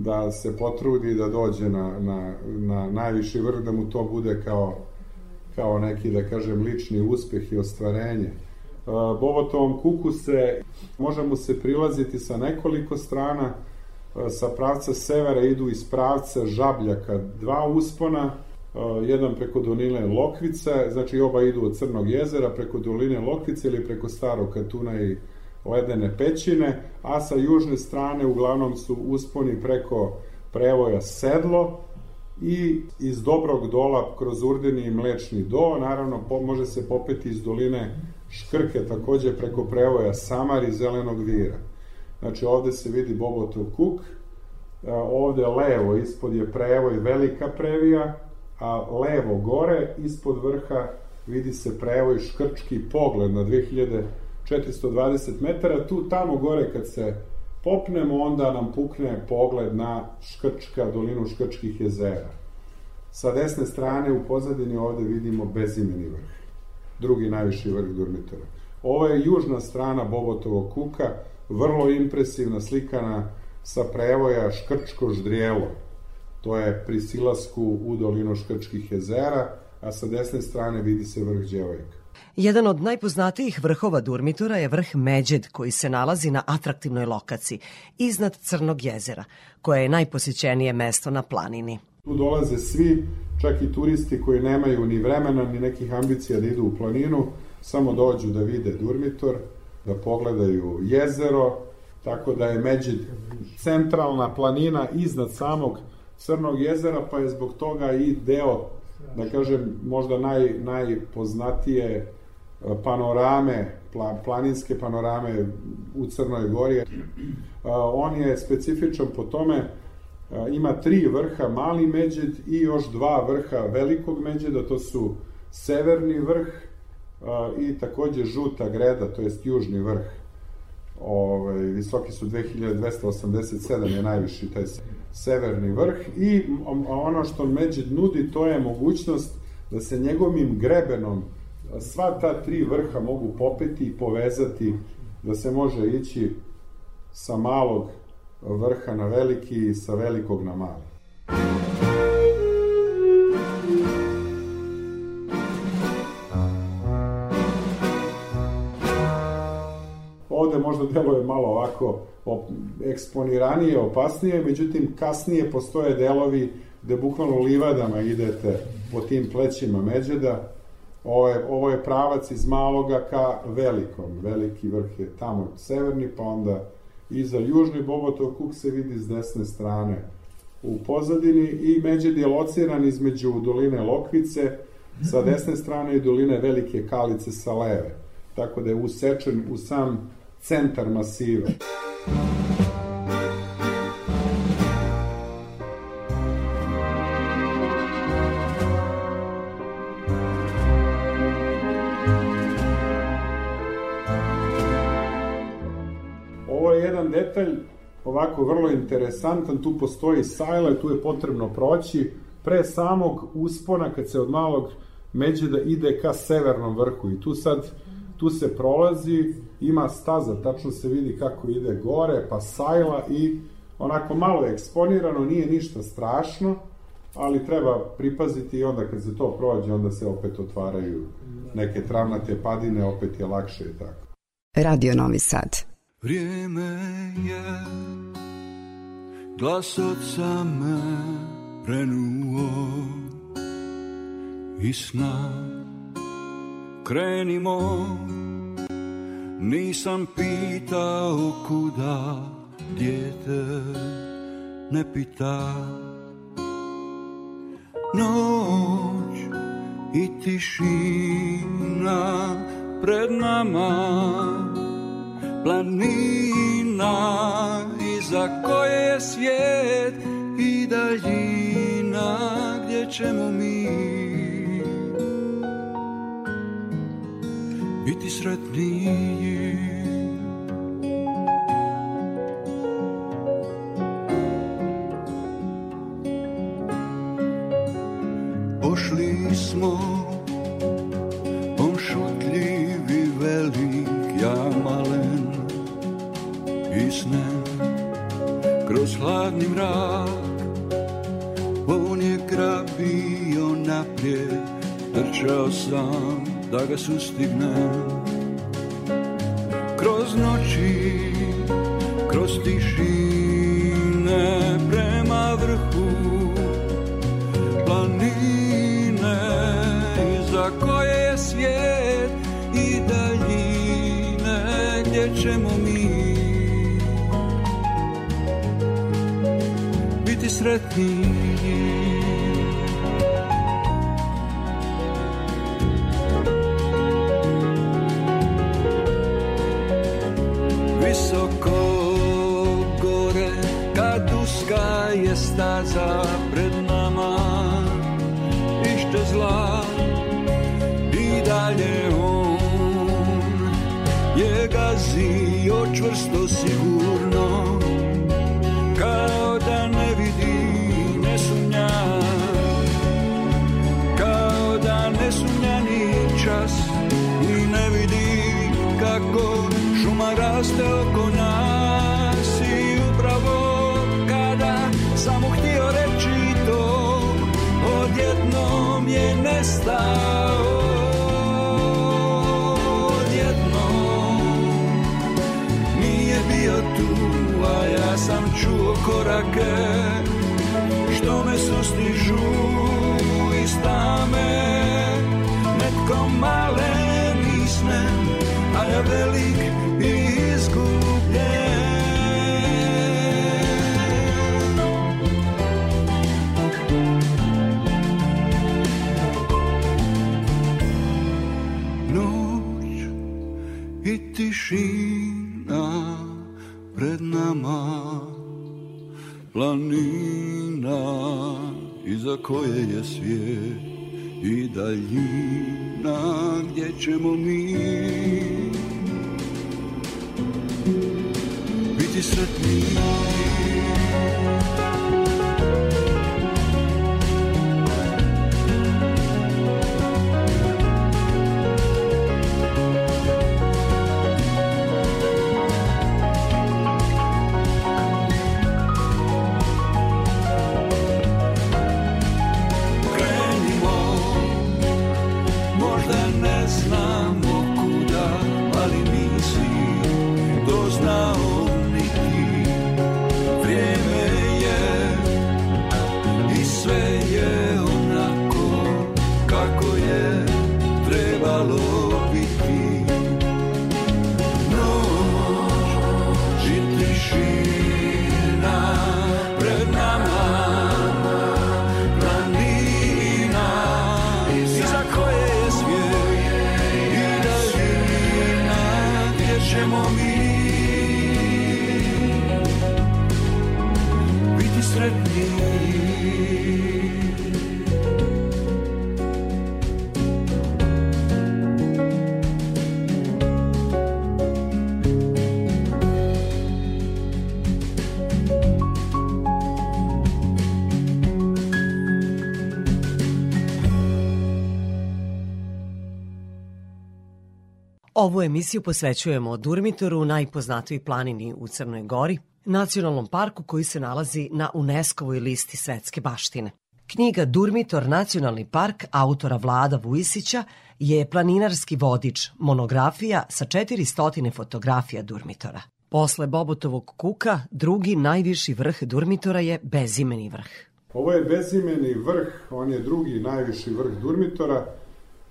da se potrudi da dođe na, na, na najviši vrh, da mu to bude kao, kao neki, da kažem, lični uspeh i ostvarenje. Bobotovom kuku se, može mu se prilaziti sa nekoliko strana, sa pravca severa idu iz pravca Žabljaka dva uspona, jedan preko doline Lokvice, znači oba idu od Crnog jezera preko doline Lokvice ili preko Starog Katuna i ledene pećine, a sa južne strane uglavnom su usponi preko prevoja Sedlo i iz Dobrog dola kroz Urdeni i Mlečni do, naravno po, može se popeti iz doline Škrke takođe preko prevoja Samar i Zelenog vira. Znači ovde se vidi Bobotov kuk, ovde levo ispod je prevoj Velika previja, a levo gore ispod vrha vidi se prevoj Škrčki pogled na 2420 metara, tu tamo gore kad se popnemo, onda nam pukne pogled na Škrčka, dolinu Škrčkih jezera. Sa desne strane u pozadini ovde vidimo bezimeni vrh, drugi najviši vrh Durmitora. Ovo je južna strana Bobotovog kuka, vrlo impresivna slikana sa prevoja Škrčko ždrijelo. To je pri silasku u dolinu Škrčkih jezera, a sa desne strane vidi se vrh Đevojka. Jedan od najpoznatijih vrhova Durmitora je vrh Međed koji se nalazi na atraktivnoj lokaciji iznad Crnog jezera, koje je najposjećenije mesto na planini. Tu dolaze svi, čak i turisti koji nemaju ni vremena ni nekih ambicija da idu u planinu, samo dođu da vide Durmitor, da pogledaju jezero, tako da je Međed centralna planina iznad samog Crnog jezera, pa je zbog toga i deo, da kažem, možda naj, najpoznatije panorame, planinske panorame u Crnoj Gori. E, on je specifičan po tome, e, ima tri vrha, mali međed i još dva vrha velikog međeda, to su severni vrh i takođe žuta greda, to jest južni vrh. Ove, visoki su 2287 je najviši taj severni vrh i ono što Međid nudi to je mogućnost da se njegovim grebenom sva ta tri vrha mogu popeti i povezati da se može ići sa malog vrha na veliki i sa velikog na mali. Ovde možda deluje malo ovako eksponiranije, opasnije, međutim kasnije postoje delovi gde bukvalno livadama idete po tim plećima Međeda. Ovo je, ovo je pravac iz maloga ka velikom. Veliki vrh je tamo severni, pa onda iza južni Bobotov kuk se vidi s desne strane u pozadini i Međed je lociran između doline Lokvice sa desne strane i doline Velike Kalice sa leve. Tako da je usečen u sam centar masiva. Ovo detalj ovako vrlo interesantan, tu postoji sajle, tu je potrebno proći pre samog uspona kad se od malog Međeda ide ka severnom vrhu i tu sad tu se prolazi, ima staza, tačno se vidi kako ide gore, pa sajla i onako malo je eksponirano, nije ništa strašno, ali treba pripaziti i onda kad se to prođe, onda se opet otvaraju neke travnate padine, opet je lakše i tako. Radio Novi Sad. Vrijeme je glas oca me prenuo. I sna krenimo. Nisam pitao kuda dijete ne pita. Noć i tišina pred nama Planina iza koje je svijet i daljina gdje ćemo mi. Biti sretniji smo kroz hladni mrak. On je grabio naprijed Trčao sam da ga sustignem. Kroz noći, kroz tišine Prema vrhu planine Za koje je svijet i daljine Gdje ćemo mi biti sretni. Visoko gore kad uska je staza raste oko nas i upravo kada sam mu htio reći to odjednom je nestao. Odjednom. Nije bio tu a ja sam čuo korake pred nama. Planina iza koje je svijet i daljina gdje ćemo mi biti sretni Ovu emisiju posvećujemo Durmitoru, najpoznatijoj planini u Crnoj Gori, nacionalnom parku koji se nalazi na UNESCO-voj listi svetske baštine. Knjiga Durmitor Nacionalni park autora Vlada Vujisića je planinarski vodič, monografija sa 400 fotografija Durmitora. Posle Bobotovog kuka, drugi najviši vrh Durmitora je bezimeni vrh. Ovo je bezimeni vrh, on je drugi najviši vrh Durmitora.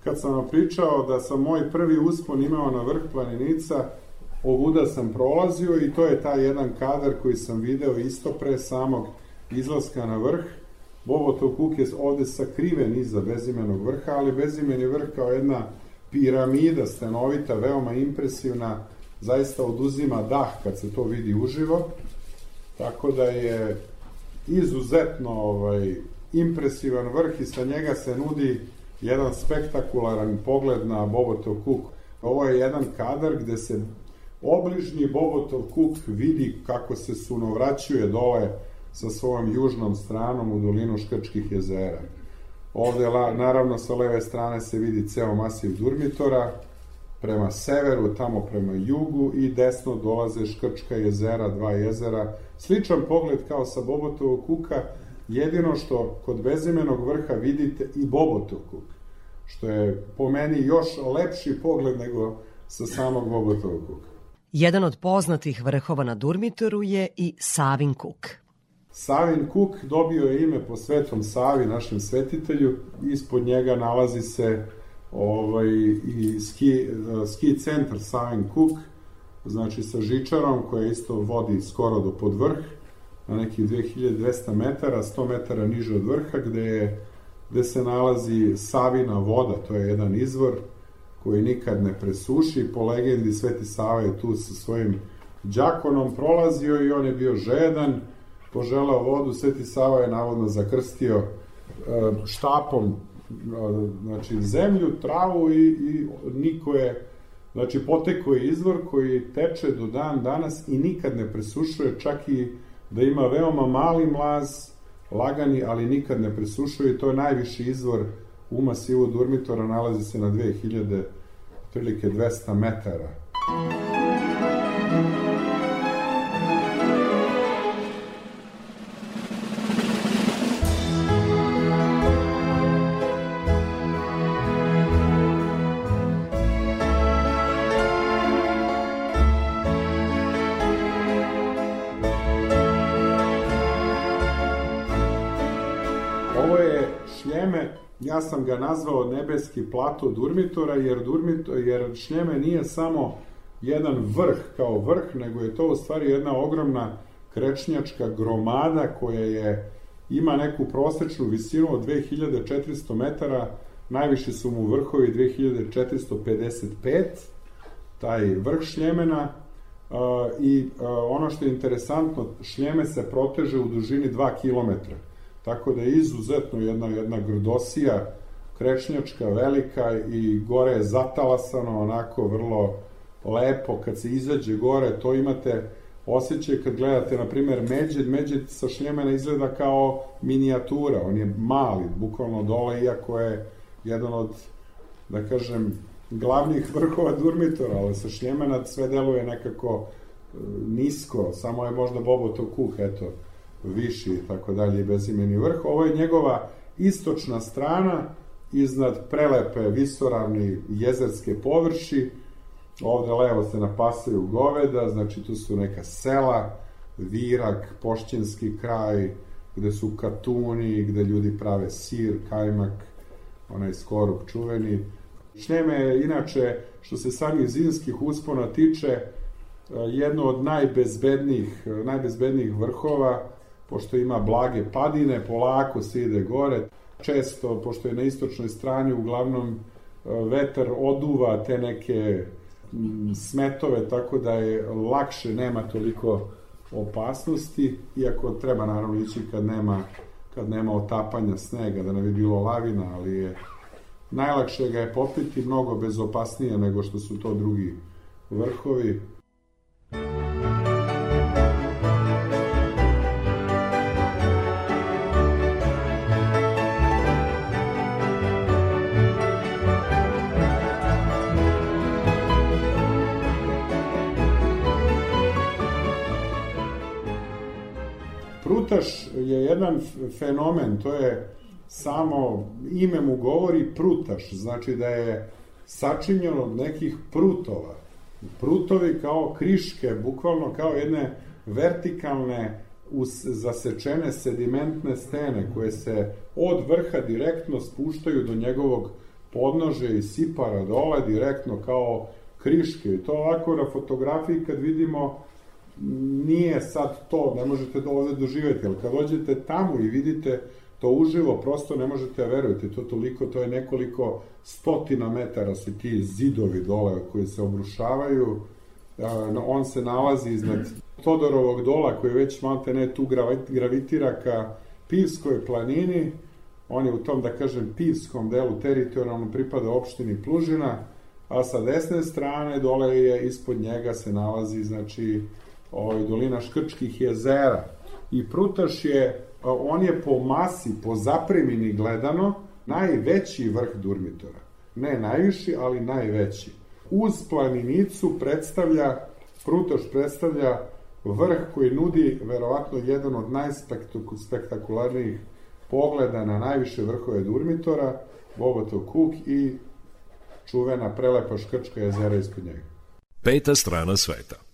Kad sam vam pričao da sam moj prvi uspon imao na vrh planenica, ovuda sam prolazio i to je taj jedan kadar koji sam video isto pre samog izlaska na vrh. Bobotov kuk je ovde sakriven iza bezimenog vrha, ali bezimeni vrh kao jedna piramida stanovita, veoma impresivna, zaista oduzima dah kad se to vidi uživo. Tako da je izuzetno ovaj, impresivan vrh i sa njega se nudi jedan spektakularan pogled na Bobotov kuk. Ovo je jedan kadar gde se obližnji Bobotov kuk vidi kako se sunovraćuje dole sa svojom južnom stranom u dolinu Škrčkih jezera. Ovde, naravno, sa leve strane se vidi ceo masiv Durmitora, prema severu, tamo prema jugu i desno dolaze Škrčka jezera, dva jezera. Sličan pogled kao sa Bobotovog kuka, jedino što kod bezimenog vrha vidite i Bobotov kuk, što je po meni još lepši pogled nego sa samog Bobotovog kuka. Jedan od poznatih vrhova na Durmitoru je i Savin kuk. Savin Kuk dobio je ime po Svetom Savi, našem svetitelju. Ispod njega nalazi se ovaj, i ski, ski centar Savin Kuk, znači sa žičarom koja isto vodi skoro do pod vrh, na nekih 2200 metara, 100 metara niže od vrha, gde, je, gde se nalazi Savina voda, to je jedan izvor koji nikad ne presuši. Po legendi Sveti Sava je tu sa svojim đakonom prolazio i on je bio žedan, poželao vodu, Sveti Sava je navodno zakrstio štapom znači zemlju, travu i, i niko je znači poteko je izvor koji teče do dan danas i nikad ne presušuje, čak i da ima veoma mali mlaz, lagani, ali nikad ne presušuje i to je najviši izvor u masivu Durmitora, nalazi se na 2000, otprilike 200 metara. Sam ga nazvao nebeski plato Durmitora, jer, Durmitor, jer Šljeme nije samo jedan vrh kao vrh, nego je to u stvari jedna ogromna krečnjačka gromada koja je ima neku prosečnu visinu od 2400 metara, najviše su mu vrhovi 2455, taj vrh Šljemena, uh, i uh, ono što je interesantno, Šljeme se proteže u dužini 2 kilometra Tako da je izuzetno jedna, jedna grdosija, krečnjačka, velika i gore je zatalasano onako vrlo lepo. Kad se izađe gore, to imate osjećaj kad gledate, na primer, Međed, Međed sa šljemena izgleda kao minijatura, on je mali, bukvalno dole, iako je jedan od, da kažem, glavnih vrhova Durmitora, ali sa šljemena sve deluje nekako e, nisko, samo je možda Bobotov kuk, eto, viši i tako dalje bezimeni vrh. Ovo je njegova istočna strana iznad prelepe visoravni jezerske površi. Ovde levo se napasaju goveda, znači tu su neka sela, Virak, Pošćinski kraj, gde su katuni, gde ljudi prave sir, kajmak, onaj skorup čuveni. Šljeme je inače, što se samih zimskih uspona tiče, jedno od najbezbednijih, najbezbednijih vrhova, pošto ima blage padine, polako se ide gore. Često, pošto je na istočnoj strani, uglavnom e, vetar oduva te neke smetove, tako da je lakše, nema toliko opasnosti, iako treba naravno ići kad nema, kad nema otapanja snega, da ne bi bilo lavina, ali je najlakše ga je popiti mnogo bezopasnije nego što su to drugi vrhovi. Prutaš je jedan fenomen, to je samo ime mu govori prutaš, znači da je sačinjen od nekih prutova. Prutovi kao kriške, bukvalno kao jedne vertikalne us, zasečene sedimentne stene koje se od vrha direktno spuštaju do njegovog podnože i sipara dole direktno kao kriške. I to ovako na fotografiji kad vidimo nije sad to, ne možete da ovde doživjeti, ali kad dođete tamo i vidite to uživo, prosto ne možete da verujete, to toliko, to je nekoliko stotina metara su ti zidovi dole koji se obrušavaju, on se nalazi iznad Todorovog dola koji već malte ne tu gravitira ka Pivskoj planini, on je u tom, da kažem, Pivskom delu teritorijalno pripada opštini Plužina, a sa desne strane dole je ispod njega se nalazi, znači, ovaj, dolina Škrčkih jezera. I Prutaš je, on je po masi, po zapremini gledano, najveći vrh Durmitora. Ne najviši, ali najveći. Uz planinicu predstavlja, Prutoš predstavlja vrh koji nudi verovatno jedan od najspektakularnijih pogleda na najviše vrhove Durmitora, Bogotov kuk i čuvena prelepa škrčka jezera ispod njega. Peta strana sveta.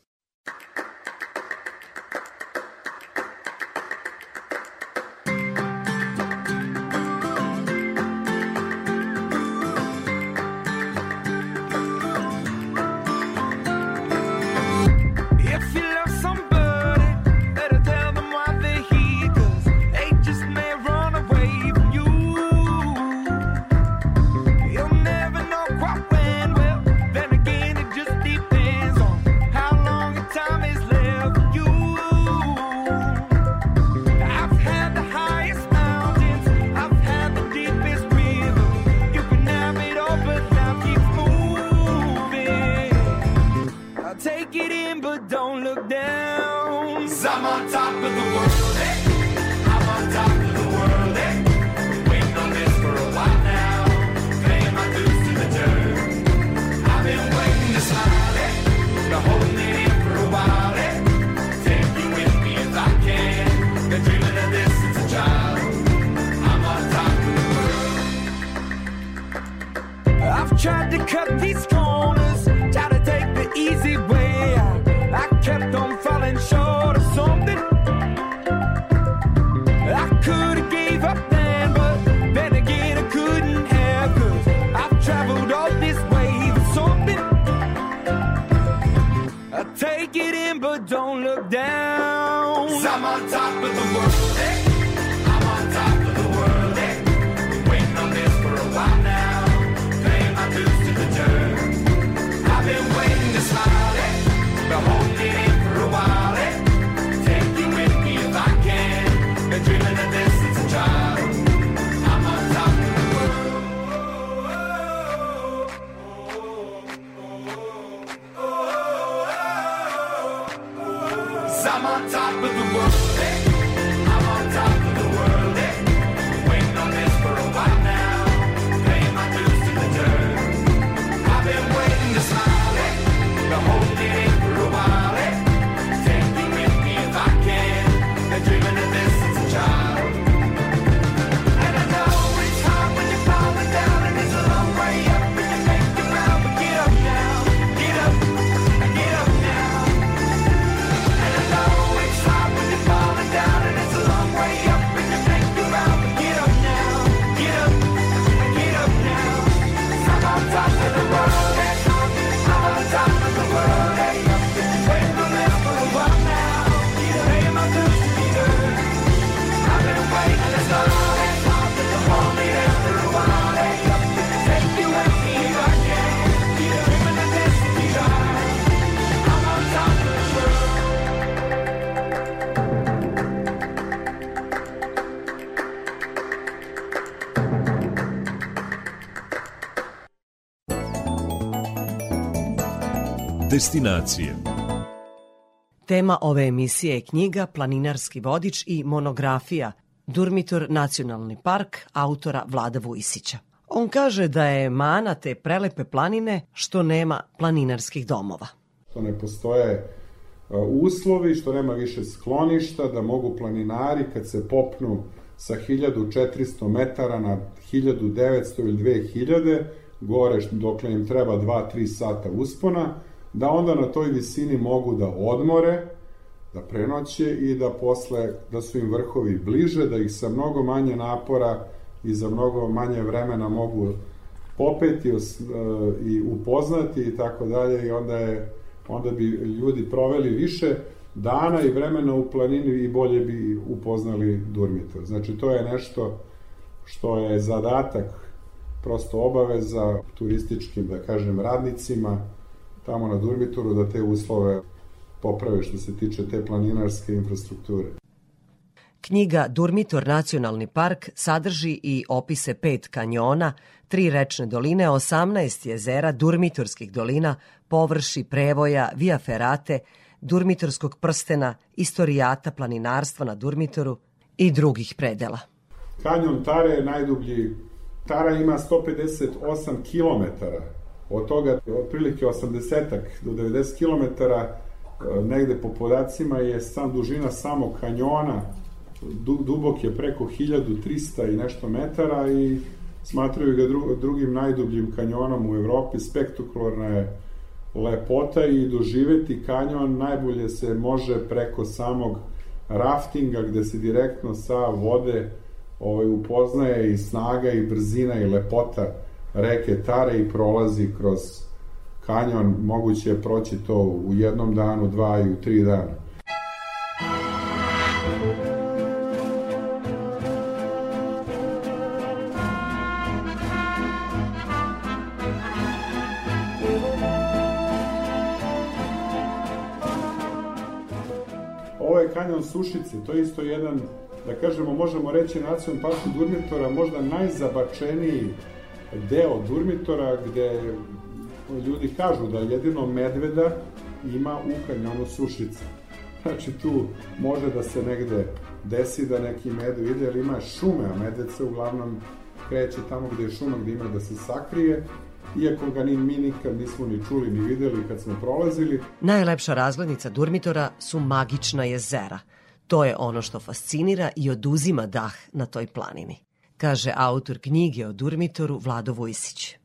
Destinacije. Tema ove emisije je knjiga Planinarski vodič i monografija Durmitor Nacionalni park autora Vlada Vujisića. On kaže da je mana te prelepe planine što nema planinarskih domova. što ne postoje a, uslovi, što nema više skloništa, da mogu planinari kad se popnu sa 1400 metara na 1900 ili 2000 gore dokle im treba 2-3 sata uspona, da onda na toj visini mogu da odmore, da prenoće i da posle, da su im vrhovi bliže, da ih sa mnogo manje napora i za mnogo manje vremena mogu popeti e, i upoznati i tako dalje i onda je onda bi ljudi proveli više dana i vremena u planini i bolje bi upoznali Durmitor. Znači to je nešto što je zadatak prosto obaveza turističkim, da kažem, radnicima tamo na Durmitoru da te uslove poprave što se tiče te planinarske infrastrukture. Knjiga Durmitor Nacionalni park sadrži i opise pet kanjona, tri rečne doline, 18 jezera, Durmitorskih dolina, površi, prevoja, via ferate, Durmitorskog prstena, istorijata planinarstva na Durmitoru i drugih predela. Kanjon Tare je najdublji Tara ima 158 km, od toga otprilike 80 do 90 km, negde po podacima je sam dužina samog kanjona, du, dubok je preko 1300 i nešto metara i smatraju ga dru, drugim najdubljim kanjonom u Evropi, spektakularna je lepota i doživeti kanjon najbolje se može preko samog raftinga gde se direktno sa vode ovaj, upoznaje i snaga i brzina i lepota reke Tare i prolazi kroz kanjon, moguće je proći to u jednom danu, dva i u tri dana. Ovo je kanjon Sušice, to je isto jedan, da kažemo, možemo reći nacionalnom parku Durmitora, možda najzabačeniji deo Durmitora gde ljudi kažu da jedino medveda ima u kanjonu Sušice. Znači tu može da se negde desi da neki medu ide, jer ima šume, a medved se uglavnom kreće tamo gde je šuma, gde ima da se sakrije, iako ga ni mi nikad nismo ni čuli ni videli kad smo prolazili. Najlepša razglednica Durmitora su magična jezera. To je ono što fascinira i oduzima dah na toj planini, kaže autor knjige o Durmitoru Vlado Vujsić.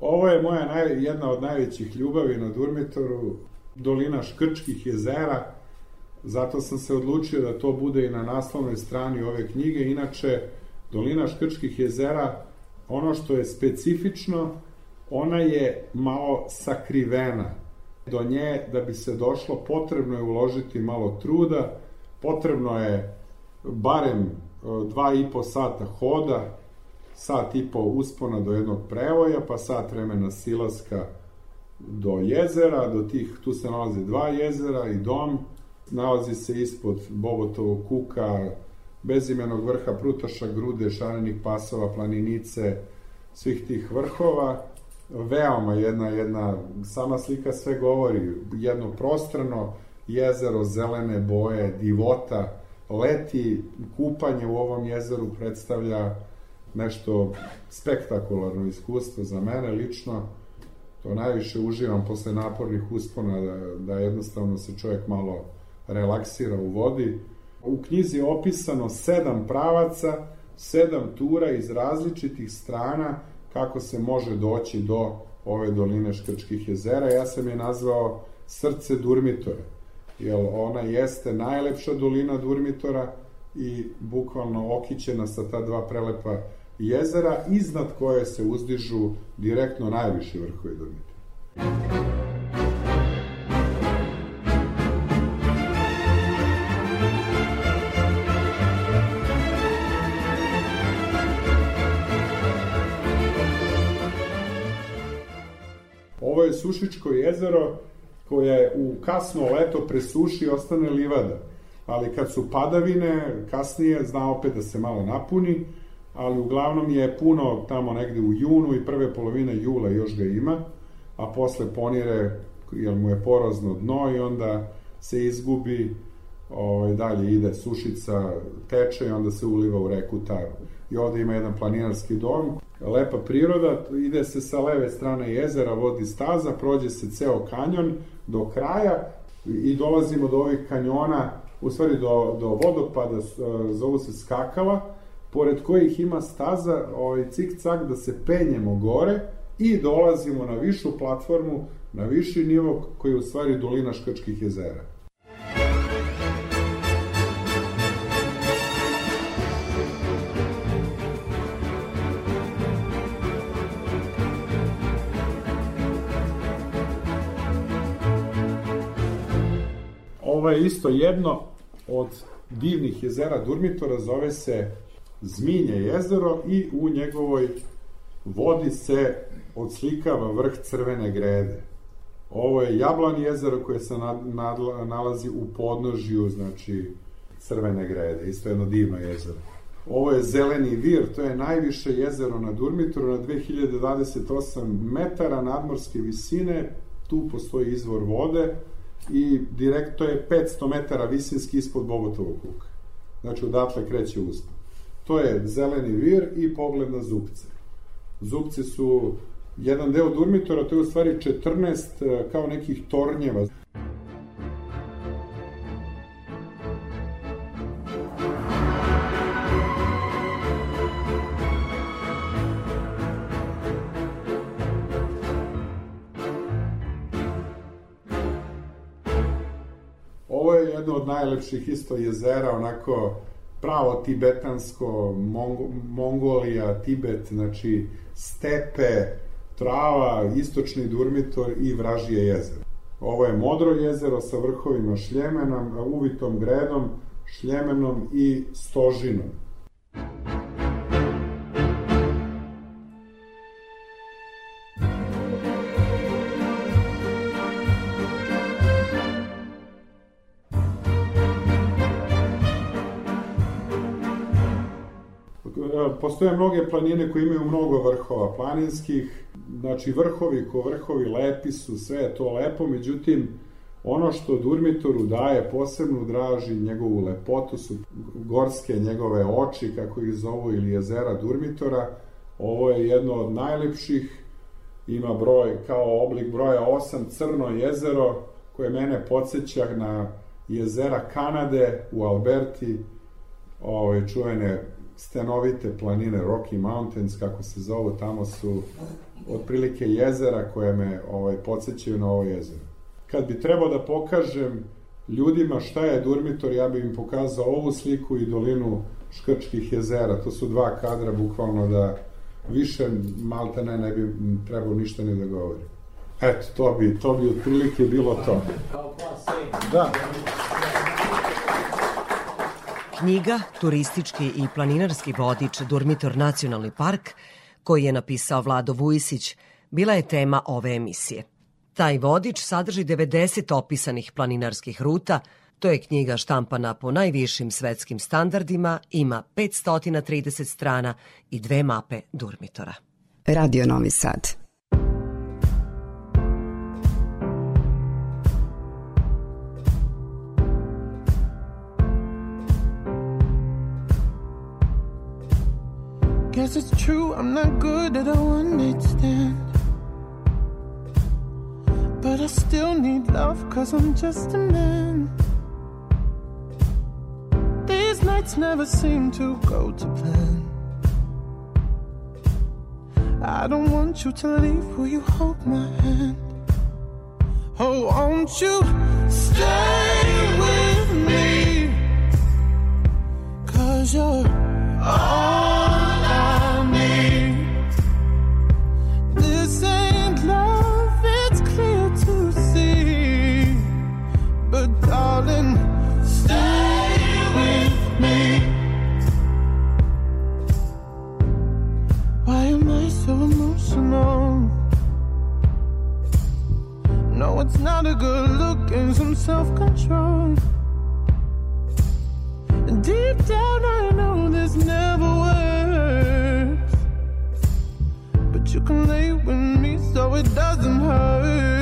Ovo je moja naj, jedna od najvećih ljubavi na Durmitoru, dolina Škrčkih jezera, zato sam se odlučio da to bude i na naslovnoj strani ove knjige. Inače, dolina Škrčkih jezera, ono što je specifično, ona je malo sakrivena. Do nje, da bi se došlo, potrebno je uložiti malo truda, potrebno je barem dva i po sata hoda, sat i po uspona do jednog prevoja, pa sat vremena silaska do jezera, do tih, tu se nalazi dva jezera i dom, nalazi se ispod Bobotovog kuka, bezimenog vrha Prutaša, Grude, Šarenih pasova, Planinice, svih tih vrhova, veoma jedna, jedna, sama slika sve govori, jedno prostrano jezero, zelene boje, divota, leti, kupanje u ovom jezeru predstavlja nešto spektakularno iskustvo za mene lično, to najviše uživam posle napornih uspona da, da jednostavno se čovjek malo relaksira u vodi. U knjizi je opisano sedam pravaca, sedam tura iz različitih strana kako se može doći do ove doline Škrčkih jezera. Ja sam je nazvao srce Durmitora, jer ona jeste najlepša dolina Durmitora i bukvalno okićena sa ta dva prelepa jezera, iznad koje se uzdižu direktno najviši vrhovi Durmitora. Ovo je Sušičko jezero koje u kasno leto presuši i ostane livada. Ali kad su padavine, kasnije zna opet da se malo napuni, ali uglavnom je puno tamo negde u junu i prve polovine jula još ga ima, a posle ponire, jer mu je porozno dno i onda se izgubi, ovaj, dalje ide sušica, teče i onda se uliva u reku Taru. I ovde ima jedan planinarski dom, lepa priroda, ide se sa leve strane jezera, vodi staza, prođe se ceo kanjon do kraja i dolazimo do ovih kanjona, u stvari do, do vodopada, zovu se skakala, pored kojih ima staza ovaj, cik-cak da se penjemo gore i dolazimo na višu platformu, na viši nivo koji je u stvari dolina Škrčkih jezera. Ovo je isto jedno od divnih jezera Durmitora, zove se Zminje jezero i u njegovoj vodi se odslikava vrh crvene grede. Ovo je Jablan jezero koje se nad, nad, nalazi u podnožju, znači crvene grede, isto jedno divno jezero. Ovo je Zeleni vir, to je najviše jezero na Durmitoru na 2028 metara nadmorske visine, tu postoji izvor vode i direkt to je 500 metara visinski ispod Bogotovog kuka. Znači odatle kreće uspon. To je zeleni vir i pogled na zupce. Zupci su jedan deo Durmitora, to je u stvari 14 e, kao nekih tornjeva. Od najlepših isto jezera, onako pravo tibetansko, Mongo, Mongolija, Tibet, znači stepe, trava, istočni Durmitor i Vražije jezero. Ovo je modro jezero sa vrhovima šljemenom, uvitom gredom, šljemenom i stožinom. Postoje mnoge planine koje imaju mnogo vrhova planinskih, znači vrhovi ko vrhovi lepi su, sve je to lepo, međutim ono što Durmitoru daje posebnu draži njegovu lepotu su gorske njegove oči, kako ih zovu, ili jezera Durmitora. Ovo je jedno od najlepših, ima broj kao oblik broja 8, crno jezero, koje mene podsjeća na jezera Kanade u Alberti, ove čuvene stenovite planine Rocky Mountains, kako se zovu, tamo su otprilike jezera koje me ovaj, podsjećaju na ovo jezero. Kad bi trebao da pokažem ljudima šta je Durmitor, ja bih im pokazao ovu sliku i dolinu Škrčkih jezera. To su dva kadra, bukvalno da više malta ne, ne bi trebao ništa ni da govori. Eto, to bi, to bi otprilike bilo to. Da. Knjiga, turistički i planinarski vodič Durmitor nacionalni park, koji je napisao Vlado Vujisić, bila je tema ove emisije. Taj vodič sadrži 90 opisanih planinarskih ruta, to je knjiga štampana po najvišim svetskim standardima, ima 530 strana i dve mape Durmitora. Radio Novi Sad. Guess it's true, I'm not good at stand. But I still need love, cause I'm just a man. These nights never seem to go to plan. I don't want you to leave, will you hold my hand? Oh, won't you stay with me? Cause you're all and self control. Deep down, I know this never works. But you can lay with me so it doesn't hurt.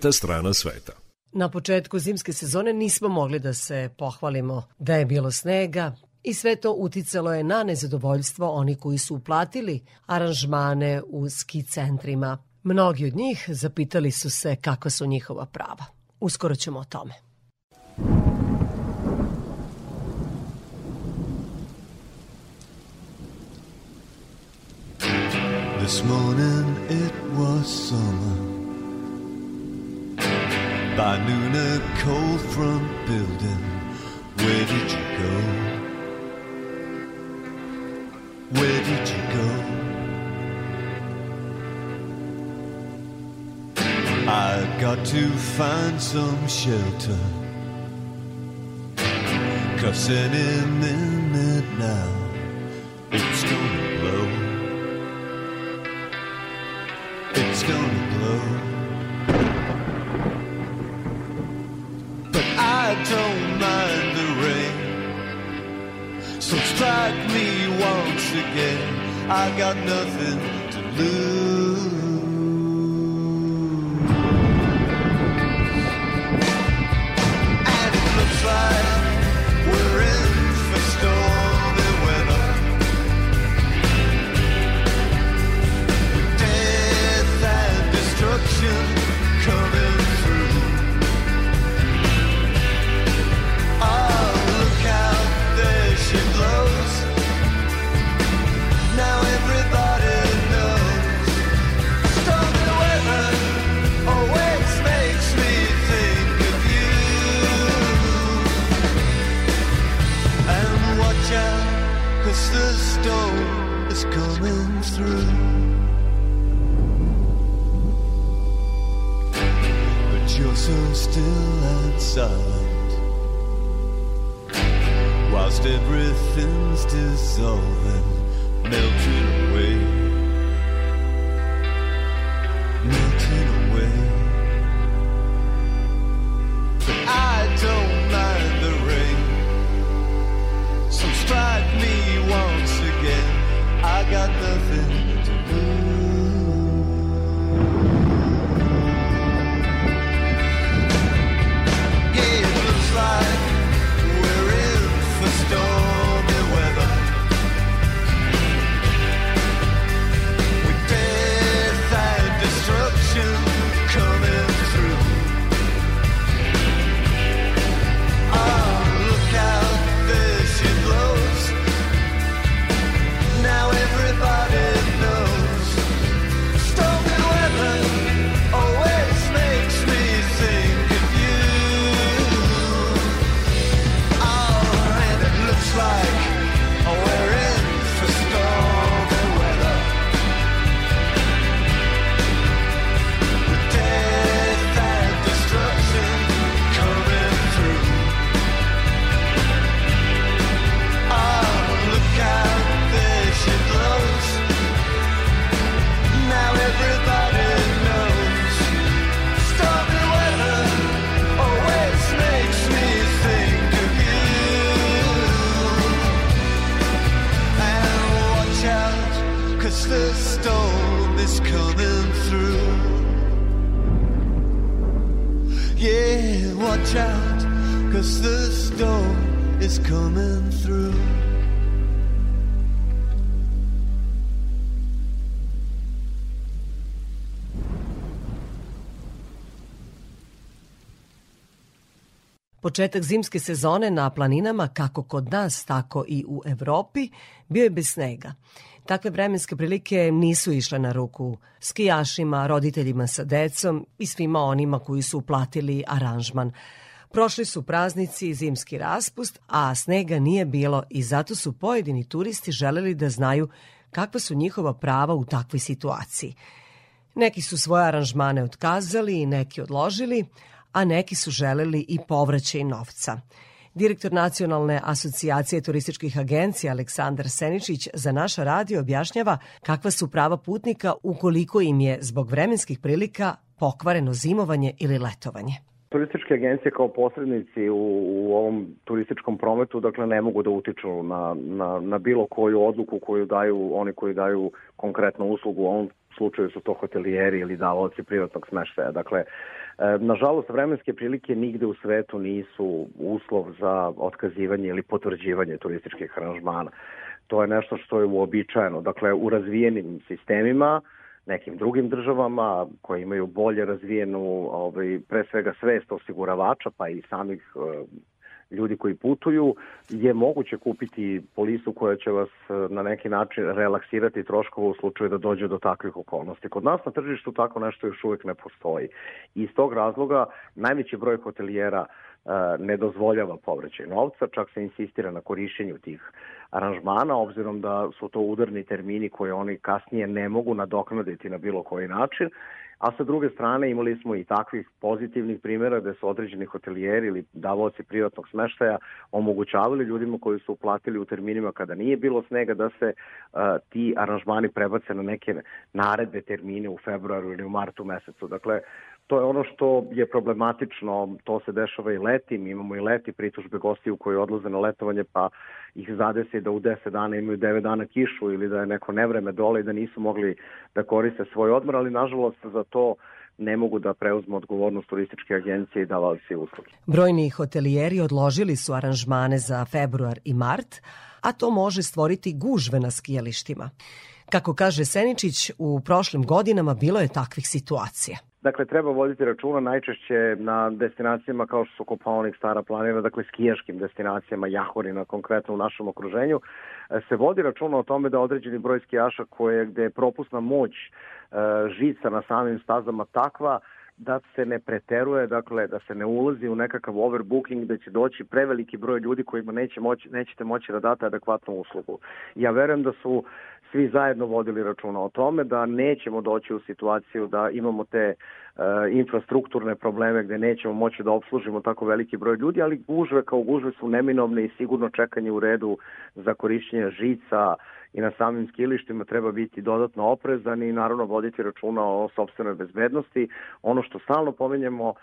Peta strana sveta. Na početku zimske sezone nismo mogli da se pohvalimo da je bilo snega i sve to uticalo je na nezadovoljstvo oni koji su uplatili aranžmane u ski centrima. Mnogi od njih zapitali su se kakva su njihova prava. Uskoro ćemo o tome. This morning it was summer. By noon, a cold front building. Where did you go? Where did you go? I got to find some shelter. Cause any minute now, it's gonna blow. It's gonna But I don't mind the rain. So strike me once again. I got nothing to lose. Silent. Whilst everything's dissolving, melting Početak zimske sezone na planinama, kako kod nas, tako i u Evropi, bio je bez snega. Takve vremenske prilike nisu išle na ruku skijašima, roditeljima sa decom i svima onima koji su uplatili aranžman. Prošli su praznici i zimski raspust, a snega nije bilo i zato su pojedini turisti želeli da znaju kakva su njihova prava u takvoj situaciji. Neki su svoje aranžmane otkazali i neki odložili, a neki su želeli i povraćaj novca. Direktor Nacionalne asocijacije turističkih agencija Aleksandar Seničić za naš radio objašnjava kakva su prava putnika ukoliko im je zbog vremenskih prilika pokvareno zimovanje ili letovanje. Turističke agencije kao posrednici u, u ovom turističkom prometu dakle ne mogu da utiču na, na, na bilo koju odluku koju daju oni koji daju konkretnu uslugu, u ovom slučaju su to hotelijeri ili davaoci privatnog smeštaja. Dakle, e, nažalost, vremenske prilike nigde u svetu nisu uslov za otkazivanje ili potvrđivanje turističkih aranžmana. To je nešto što je uobičajeno. Dakle, u razvijenim sistemima, nekim drugim državama koje imaju bolje razvijenu ovaj, pre svega svest osiguravača pa i samih e, ljudi koji putuju, je moguće kupiti polisu koja će vas e, na neki način relaksirati troškova u slučaju da dođe do takvih okolnosti. Kod nas na tržištu tako nešto još uvek ne postoji. Iz tog razloga najveći broj hotelijera e, ne dozvoljava povraćaj novca, čak se insistira na korišćenju tih aranžmana, obzirom da su to udarni termini koje oni kasnije ne mogu nadoknaditi na bilo koji način a sa druge strane imali smo i takvih pozitivnih primjera gde su određeni hotelijeri ili davoci privatnog smeštaja omogućavali ljudima koji su uplatili u terminima kada nije bilo snega da se uh, ti aranžmani prebace na neke naredbe termine u februaru ili u martu mesecu. Dakle, to je ono što je problematično, to se dešava i leti, mi imamo i leti pritužbe gostiju koji odlaze na letovanje pa ih zadesi da u 10 dana imaju 9 dana kišu ili da je neko nevreme dole i da nisu mogli da koriste svoj odmor, ali nažalost za to ne mogu da preuzmu odgovornost turističke agencije i davalci usluge. Brojni hotelijeri odložili su aranžmane za februar i mart, a to može stvoriti gužve na skijalištima. Kako kaže Seničić, u prošlim godinama bilo je takvih situacija. Dakle, treba voditi računa najčešće na destinacijama kao što su Kopaonik, Stara planina, dakle skijaškim destinacijama, Jahorina konkretno u našem okruženju, e, se vodi računa o tome da određeni broj skijaša koje, gde je propusna moć e, žica na samim stazama takva da se ne preteruje, dakle da se ne ulazi u nekakav overbooking da će doći preveliki broj ljudi kojima neće moći, nećete moći da date adekvatnu uslugu. Ja verujem da su svi zajedno vodili računa o tome da nećemo doći u situaciju da imamo te e, infrastrukturne probleme gde nećemo moći da obslužimo tako veliki broj ljudi, ali gužve kao gužve su neminovne i sigurno čekanje u redu za korišćenje žica i na samim skilištima treba biti dodatno oprezan i naravno voditi računa o sobstvenoj bezbednosti. Ono što stalno pomenjemo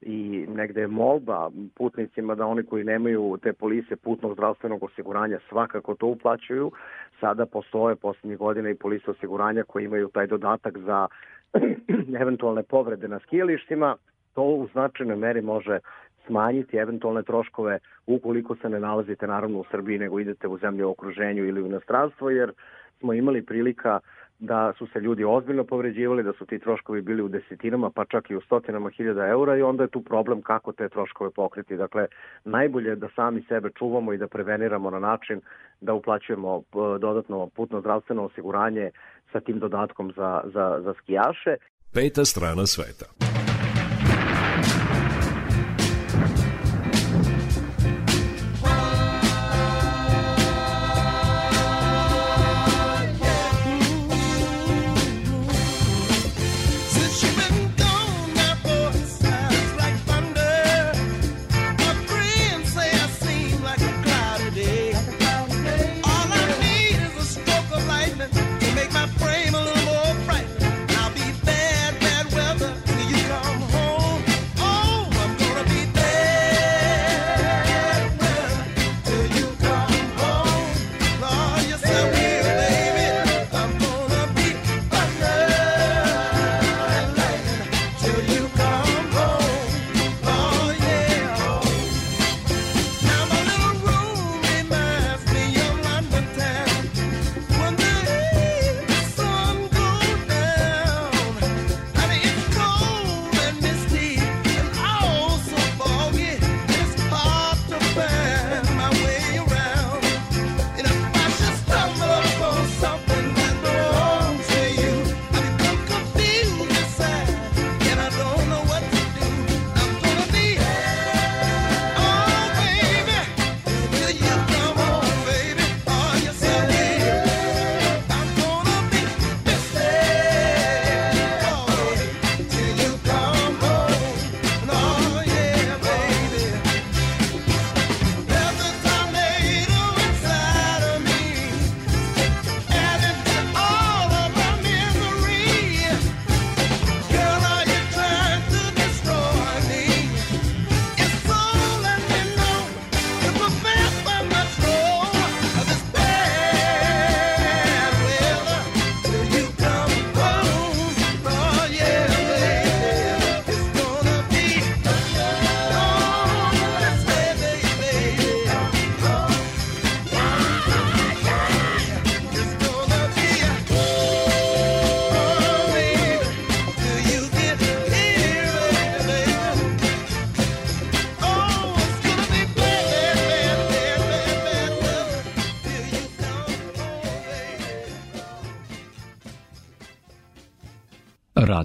i negde je molba putnicima da oni koji nemaju te polise putnog zdravstvenog osiguranja svakako to uplaćuju. Sada postoje poslednjih godina i polise osiguranja koji imaju taj dodatak za eventualne povrede na skijalištima. To u značajnoj meri može smanjiti eventualne troškove ukoliko se ne nalazite naravno u Srbiji nego idete u zemlje u okruženju ili u inostranstvo jer smo imali prilika da su se ljudi ozbiljno povređivali, da su ti troškovi bili u desetinama, pa čak i u stotinama hiljada eura i onda je tu problem kako te troškove pokriti. Dakle, najbolje je da sami sebe čuvamo i da preveniramo na način da uplaćujemo e, dodatno putno zdravstveno osiguranje sa tim dodatkom za, za, za skijaše. Peta strana sveta.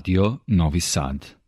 Radio Novi Sad.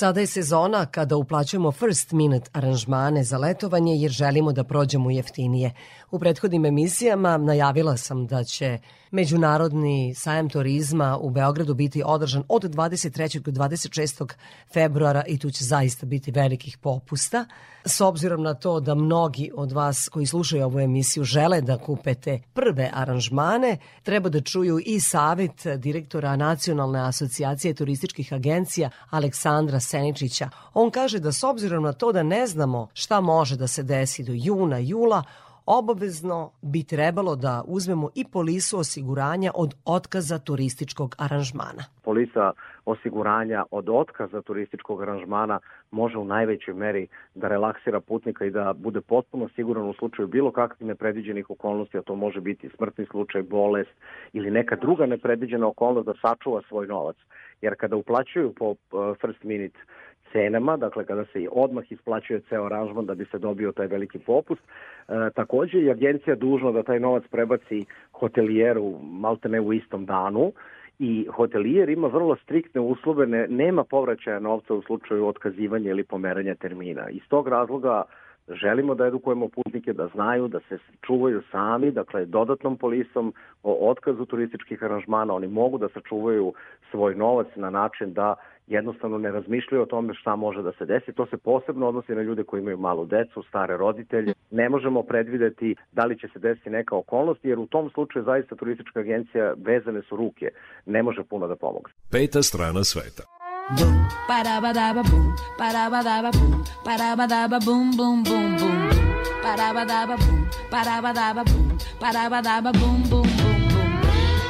Sada je sezona kada uplaćujemo first minute aranžmane za letovanje jer želimo da prođemo jeftinije. U prethodnim emisijama najavila sam da će Međunarodni sajam turizma u Beogradu biti održan od 23. do 26. februara i tu će zaista biti velikih popusta. S obzirom na to da mnogi od vas koji slušaju ovu emisiju žele da kupete prve aranžmane, treba da čuju i savet direktora Nacionalne asocijacije turističkih agencija Aleksandra Seničića. On kaže da s obzirom na to da ne znamo šta može da se desi do juna, jula, obavezno bi trebalo da uzmemo i polisu osiguranja od otkaza turističkog aranžmana. polisa osiguranja od otkaza turističkog aranžmana može u najvećoj meri da relaksira putnika i da bude potpuno siguran u slučaju bilo kakvih nepredviđenih okolnosti, a to može biti smrtni slučaj, bolest ili neka druga nepredviđena okolnost da sačuva svoj novac. Jer kada uplaćuju po uh, first minute cenama, dakle kada se odmah isplaćuje ceo aranžman da bi se dobio taj veliki popust. E, takođe je agencija dužna da taj novac prebaci hotelijeru maltene u istom danu i hotelijer ima vrlo striktne uslove, ne, nema povraćaja novca u slučaju otkazivanja ili pomeranja termina. Iz tog razloga želimo da edukujemo putnike da znaju da se čuvaju sami, dakle dodatnom polisom o otkazu turističkih aranžmana, oni mogu da sačuvaju svoj novac na način da jednostavno ne razmišljaju o tome šta može da se desi. To se posebno odnosi na ljude koji imaju malu decu, stare roditelje. Ne možemo predvideti da li će se desiti neka okolnost, jer u tom slučaju zaista turistička agencija vezane su ruke. Ne može puno da pomogne. Peta strana sveta. boom, parabadaba boom, parabadaba boom, boom, boom, boom, boom, parabadaba boom, parabadaba boom, parabadaba boom, boom, boom, boom,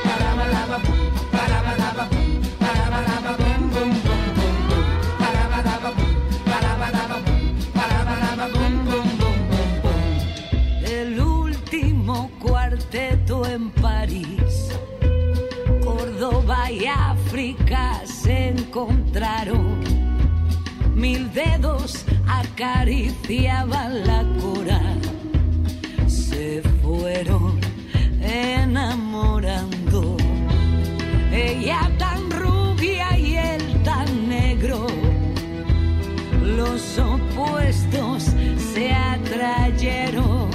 parabadaba boom, parabadaba boom, parabadaba boom, boom, boom, boom, boom, boom, boom. El último cuarteto en París, Córdoba y África encontraron. Mil dedos acariciaban la cora. Se fueron enamorando. Ella tan rubia y él tan negro. Los opuestos se atrayeron.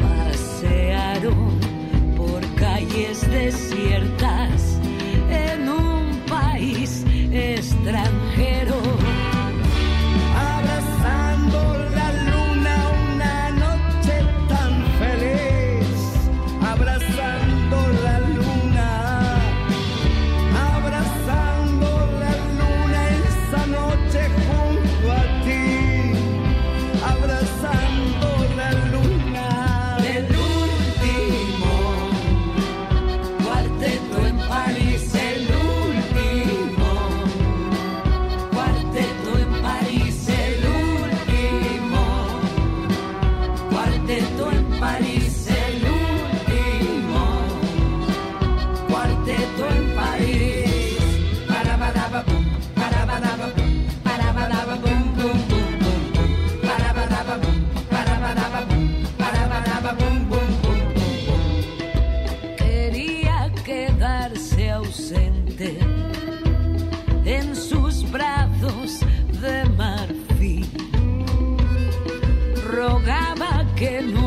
Pasearon por calles desiertas en un extraña. Que no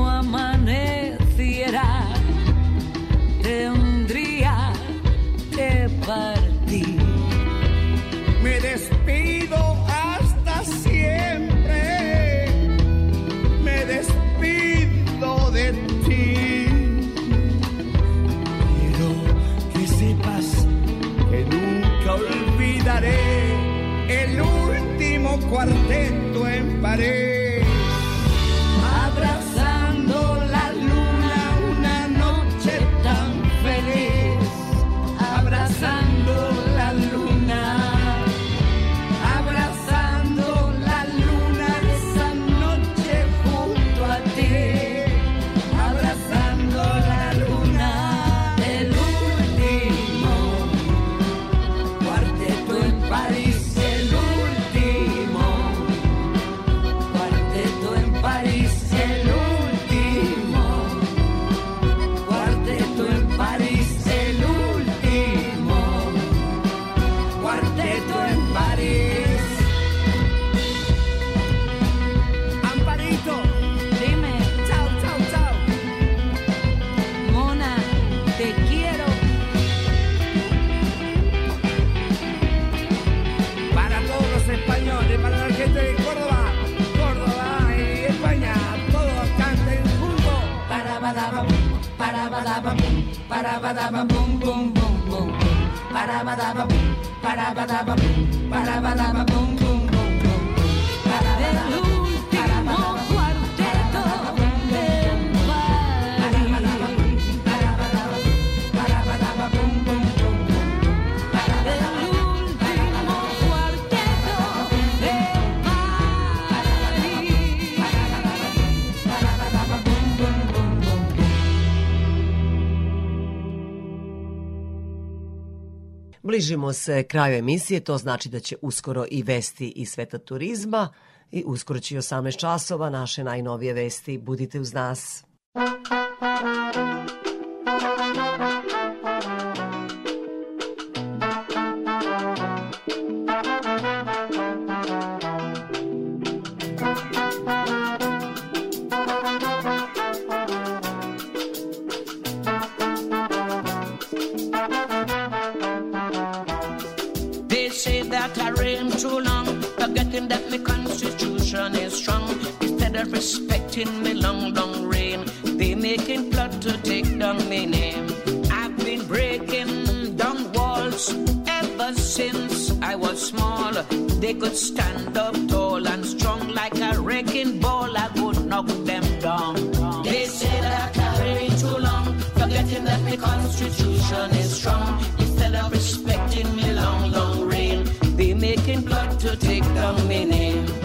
Bližimo se kraju emisije, to znači da će uskoro i vesti iz sveta turizma i uskoro će i 18 časova naše najnovije vesti. Budite uz nas. They constitution is strong. Instead of respecting me long, long reign, they making plot to take down my name. I've been breaking down walls ever since I was small. They could stand up tall and strong like a wrecking ball. I would knock them down. They say that I carry too long, forgetting that my constitution is strong. Instead of respecting me long, long reign, they making plot to take down my name.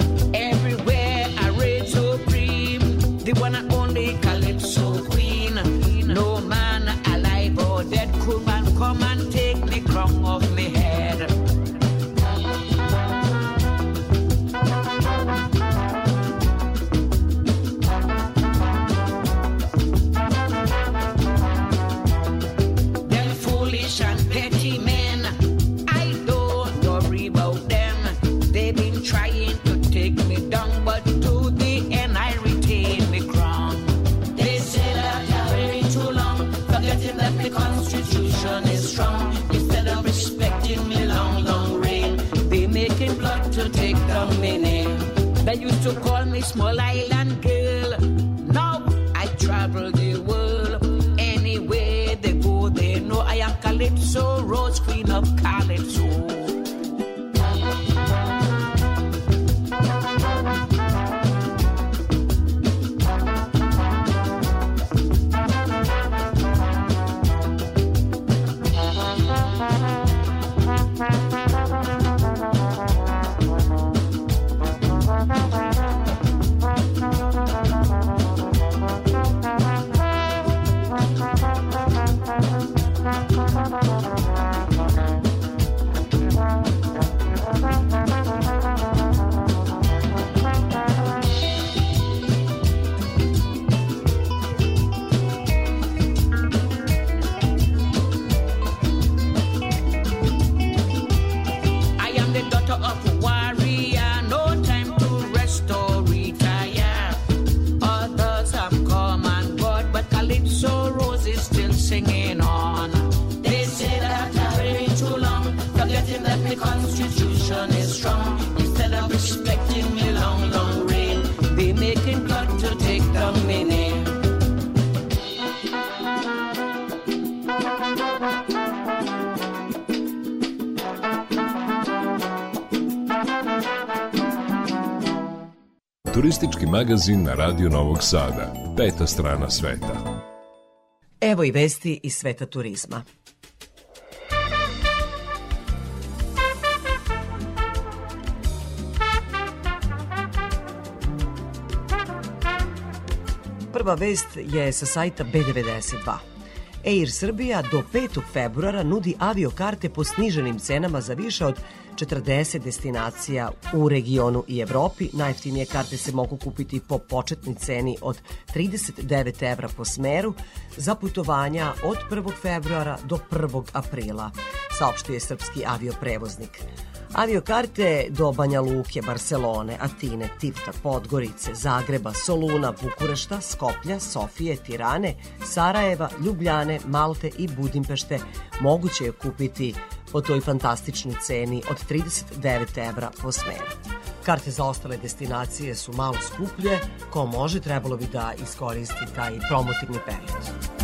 To call me Small Island magazin na Radio Novog Sada. Peta strana sveta. Evo i vesti iz sveta turizma. Prva vest je sa sajta B92. Air Srbija do 5. februara nudi aviokarte po sniženim cenama za više od 40 destinacija u regionu i Evropi. Najjeftinije karte se mogu kupiti po početnoj ceni od 39 evra po smeru za putovanja od 1. februara do 1. aprila, saopštio je srpski avioprevoznik. Aviokarte do Banja Luke, Barcelone, Atine, Tifta, Podgorice, Zagreba, Soluna, Bukurešta, Skoplja, Sofije, Tirane, Sarajeva, Ljubljane, Malte i Budimpešte moguće je kupiti po toj fantastičnoj ceni od 39 evra po smeru. Karte za ostale destinacije su malo skuplje, ko može trebalo bi da iskoristi taj promotivni period.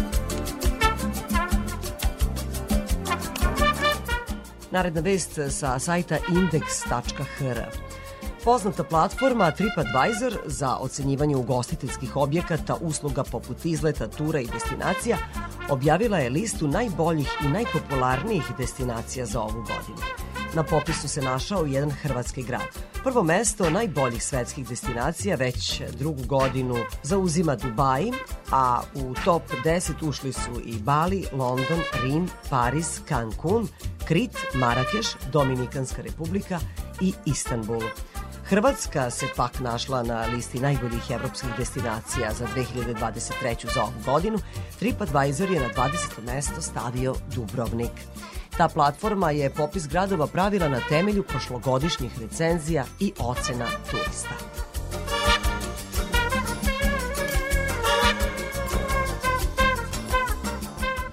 Naredna vest sa sajta index.hr. Poznata platforma TripAdvisor za ocenjivanje ugostiteljskih objekata, usluga poput izleta, tura i destinacija objavila je listu najboljih i najpopularnijih destinacija za ovu godinu. Na popisu se našao jedan hrvatski grad. Prvo mesto najboljih svetskih destinacija već drugu godinu zauzima Dubai, a u top 10 ušli su i Bali, London, Rim, Pariz, Cancun, Krit, Marakeš, Dominikanska republika i Istanbul. Hrvatska se pak našla na listi najboljih evropskih destinacija za 2023. za ovu godinu. TripAdvisor je na 20. mesto stavio Dubrovnik. Ta platforma je popis gradova pravila na temelju prošlogodišnjih recenzija i ocena turista.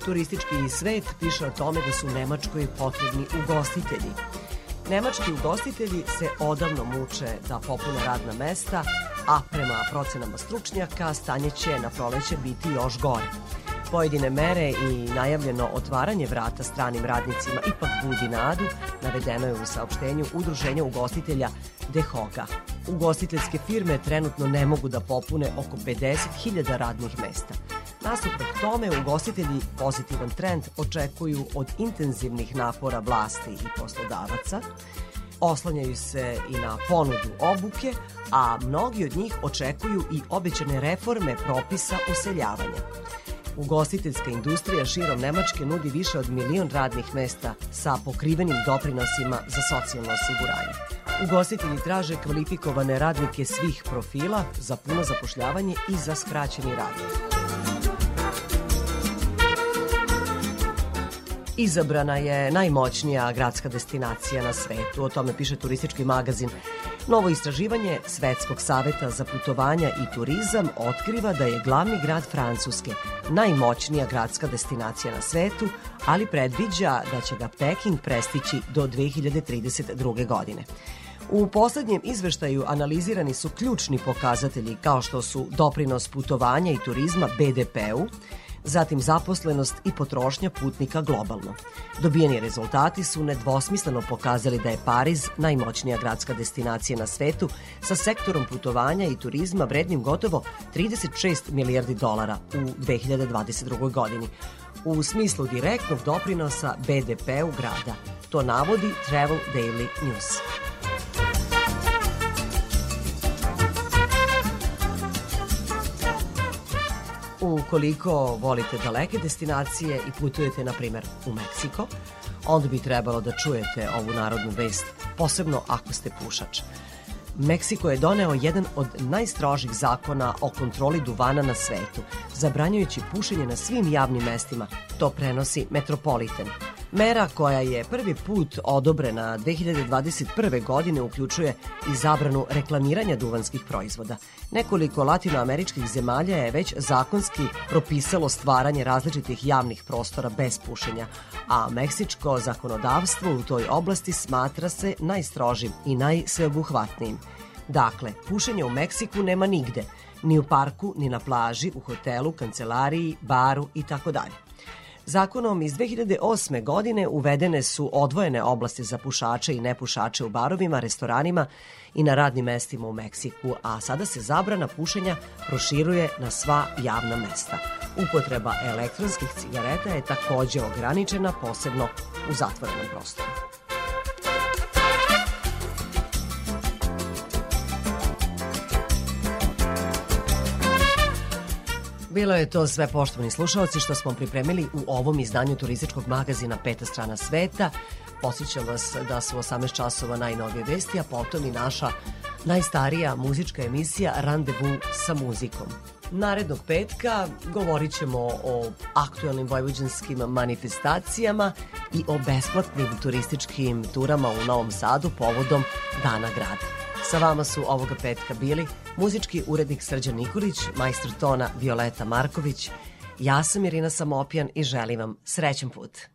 Turistički svet piše o tome da su Nemačkoj potrebni ugostitelji. Nemački ugostitelji se odavno muče da popune radna mesta, a prema procenama stručnjaka stanje će na proleće biti još gore. Pojedine mere i najavljeno otvaranje vrata stranim radnicima ipak budi nadu, navedeno je u saopštenju Udruženja ugostitelja Dehoga. Ugostiteljske firme trenutno ne mogu da popune oko 50.000 radnih mesta. Nasuprot tome, ugostitelji pozitivan trend očekuju od intenzivnih napora vlasti i poslodavaca, oslanjaju se i na ponudu obuke, a mnogi od njih očekuju i obećane reforme propisa useljavanja. Ugostiteljska industrija širom Nemačke nudi više od milion radnih mesta sa pokrivenim doprinosima za socijalno osiguranje. Ugostitelji traže kvalifikovane radnike svih profila za puno zapošljavanje i za skraćeni rad. Izabrana je najmoćnija gradska destinacija na svetu, o tome piše turistički magazin. Novo istraživanje Svetskog saveta za putovanja i turizam otkriva da je glavni grad Francuske najmoćnija gradska destinacija na svetu, ali predviđa da će ga Peking prestići do 2032. godine. U poslednjem izveštaju analizirani su ključni pokazatelji kao što su doprinos putovanja i turizma BDP-u, zatim zaposlenost i potrošnja putnika globalno. Dobijeni rezultati su nedvosmisleno pokazali da je Pariz najmoćnija gradska destinacija na svetu sa sektorom putovanja i turizma vrednim gotovo 36 milijardi dolara u 2022. godini u smislu direktnog doprinosa BDP-u grada. To navodi Travel Daily News. Ukoliko volite daleke destinacije i putujete, na primer, u Meksiko, onda bi trebalo da čujete ovu narodnu vest, posebno ako ste pušač. Meksiko je doneo jedan od najstrožih zakona o kontroli duvana na svetu, zabranjujući pušenje na svim javnim mestima, to prenosi Metropolitan. Mera koja je prvi put odobrena 2021. godine uključuje i zabranu reklamiranja duvanskih proizvoda. Nekoliko latinoameričkih zemalja je već zakonski propisalo stvaranje različitih javnih prostora bez pušenja, a meksičko zakonodavstvo u toj oblasti smatra se najstrožim i najsveobuhvatnijim. Dakle, pušenja u Meksiku nema nigde, ni u parku, ni na plaži, u hotelu, kancelariji, baru i tako dalje. Zakonom iz 2008. godine uvedene su odvojene oblasti za pušače i nepušače u barovima, restoranima i na radnim mestima u Meksiku, a sada se zabrana pušenja proširuje na sva javna mesta. Upotreba elektronskih cigareta je takođe ograničena, posebno u zatvorenom prostoru. Bilo je to sve poštovani slušalci što smo pripremili u ovom izdanju turističkog magazina Peta strana sveta. Posjećam vas da su 18 časova najnovije vesti, a potom i naša najstarija muzička emisija Randevu sa muzikom. Narednog petka govorit ćemo o aktualnim vojvođanskim manifestacijama i o besplatnim turističkim turama u Novom Sadu povodom Dana grada. Sa vama su ovoga petka bili muzički urednik Srđan Nikolić, majstor tona Violeta Marković. Ja sam Irina Samopjan i želim vam srećan put.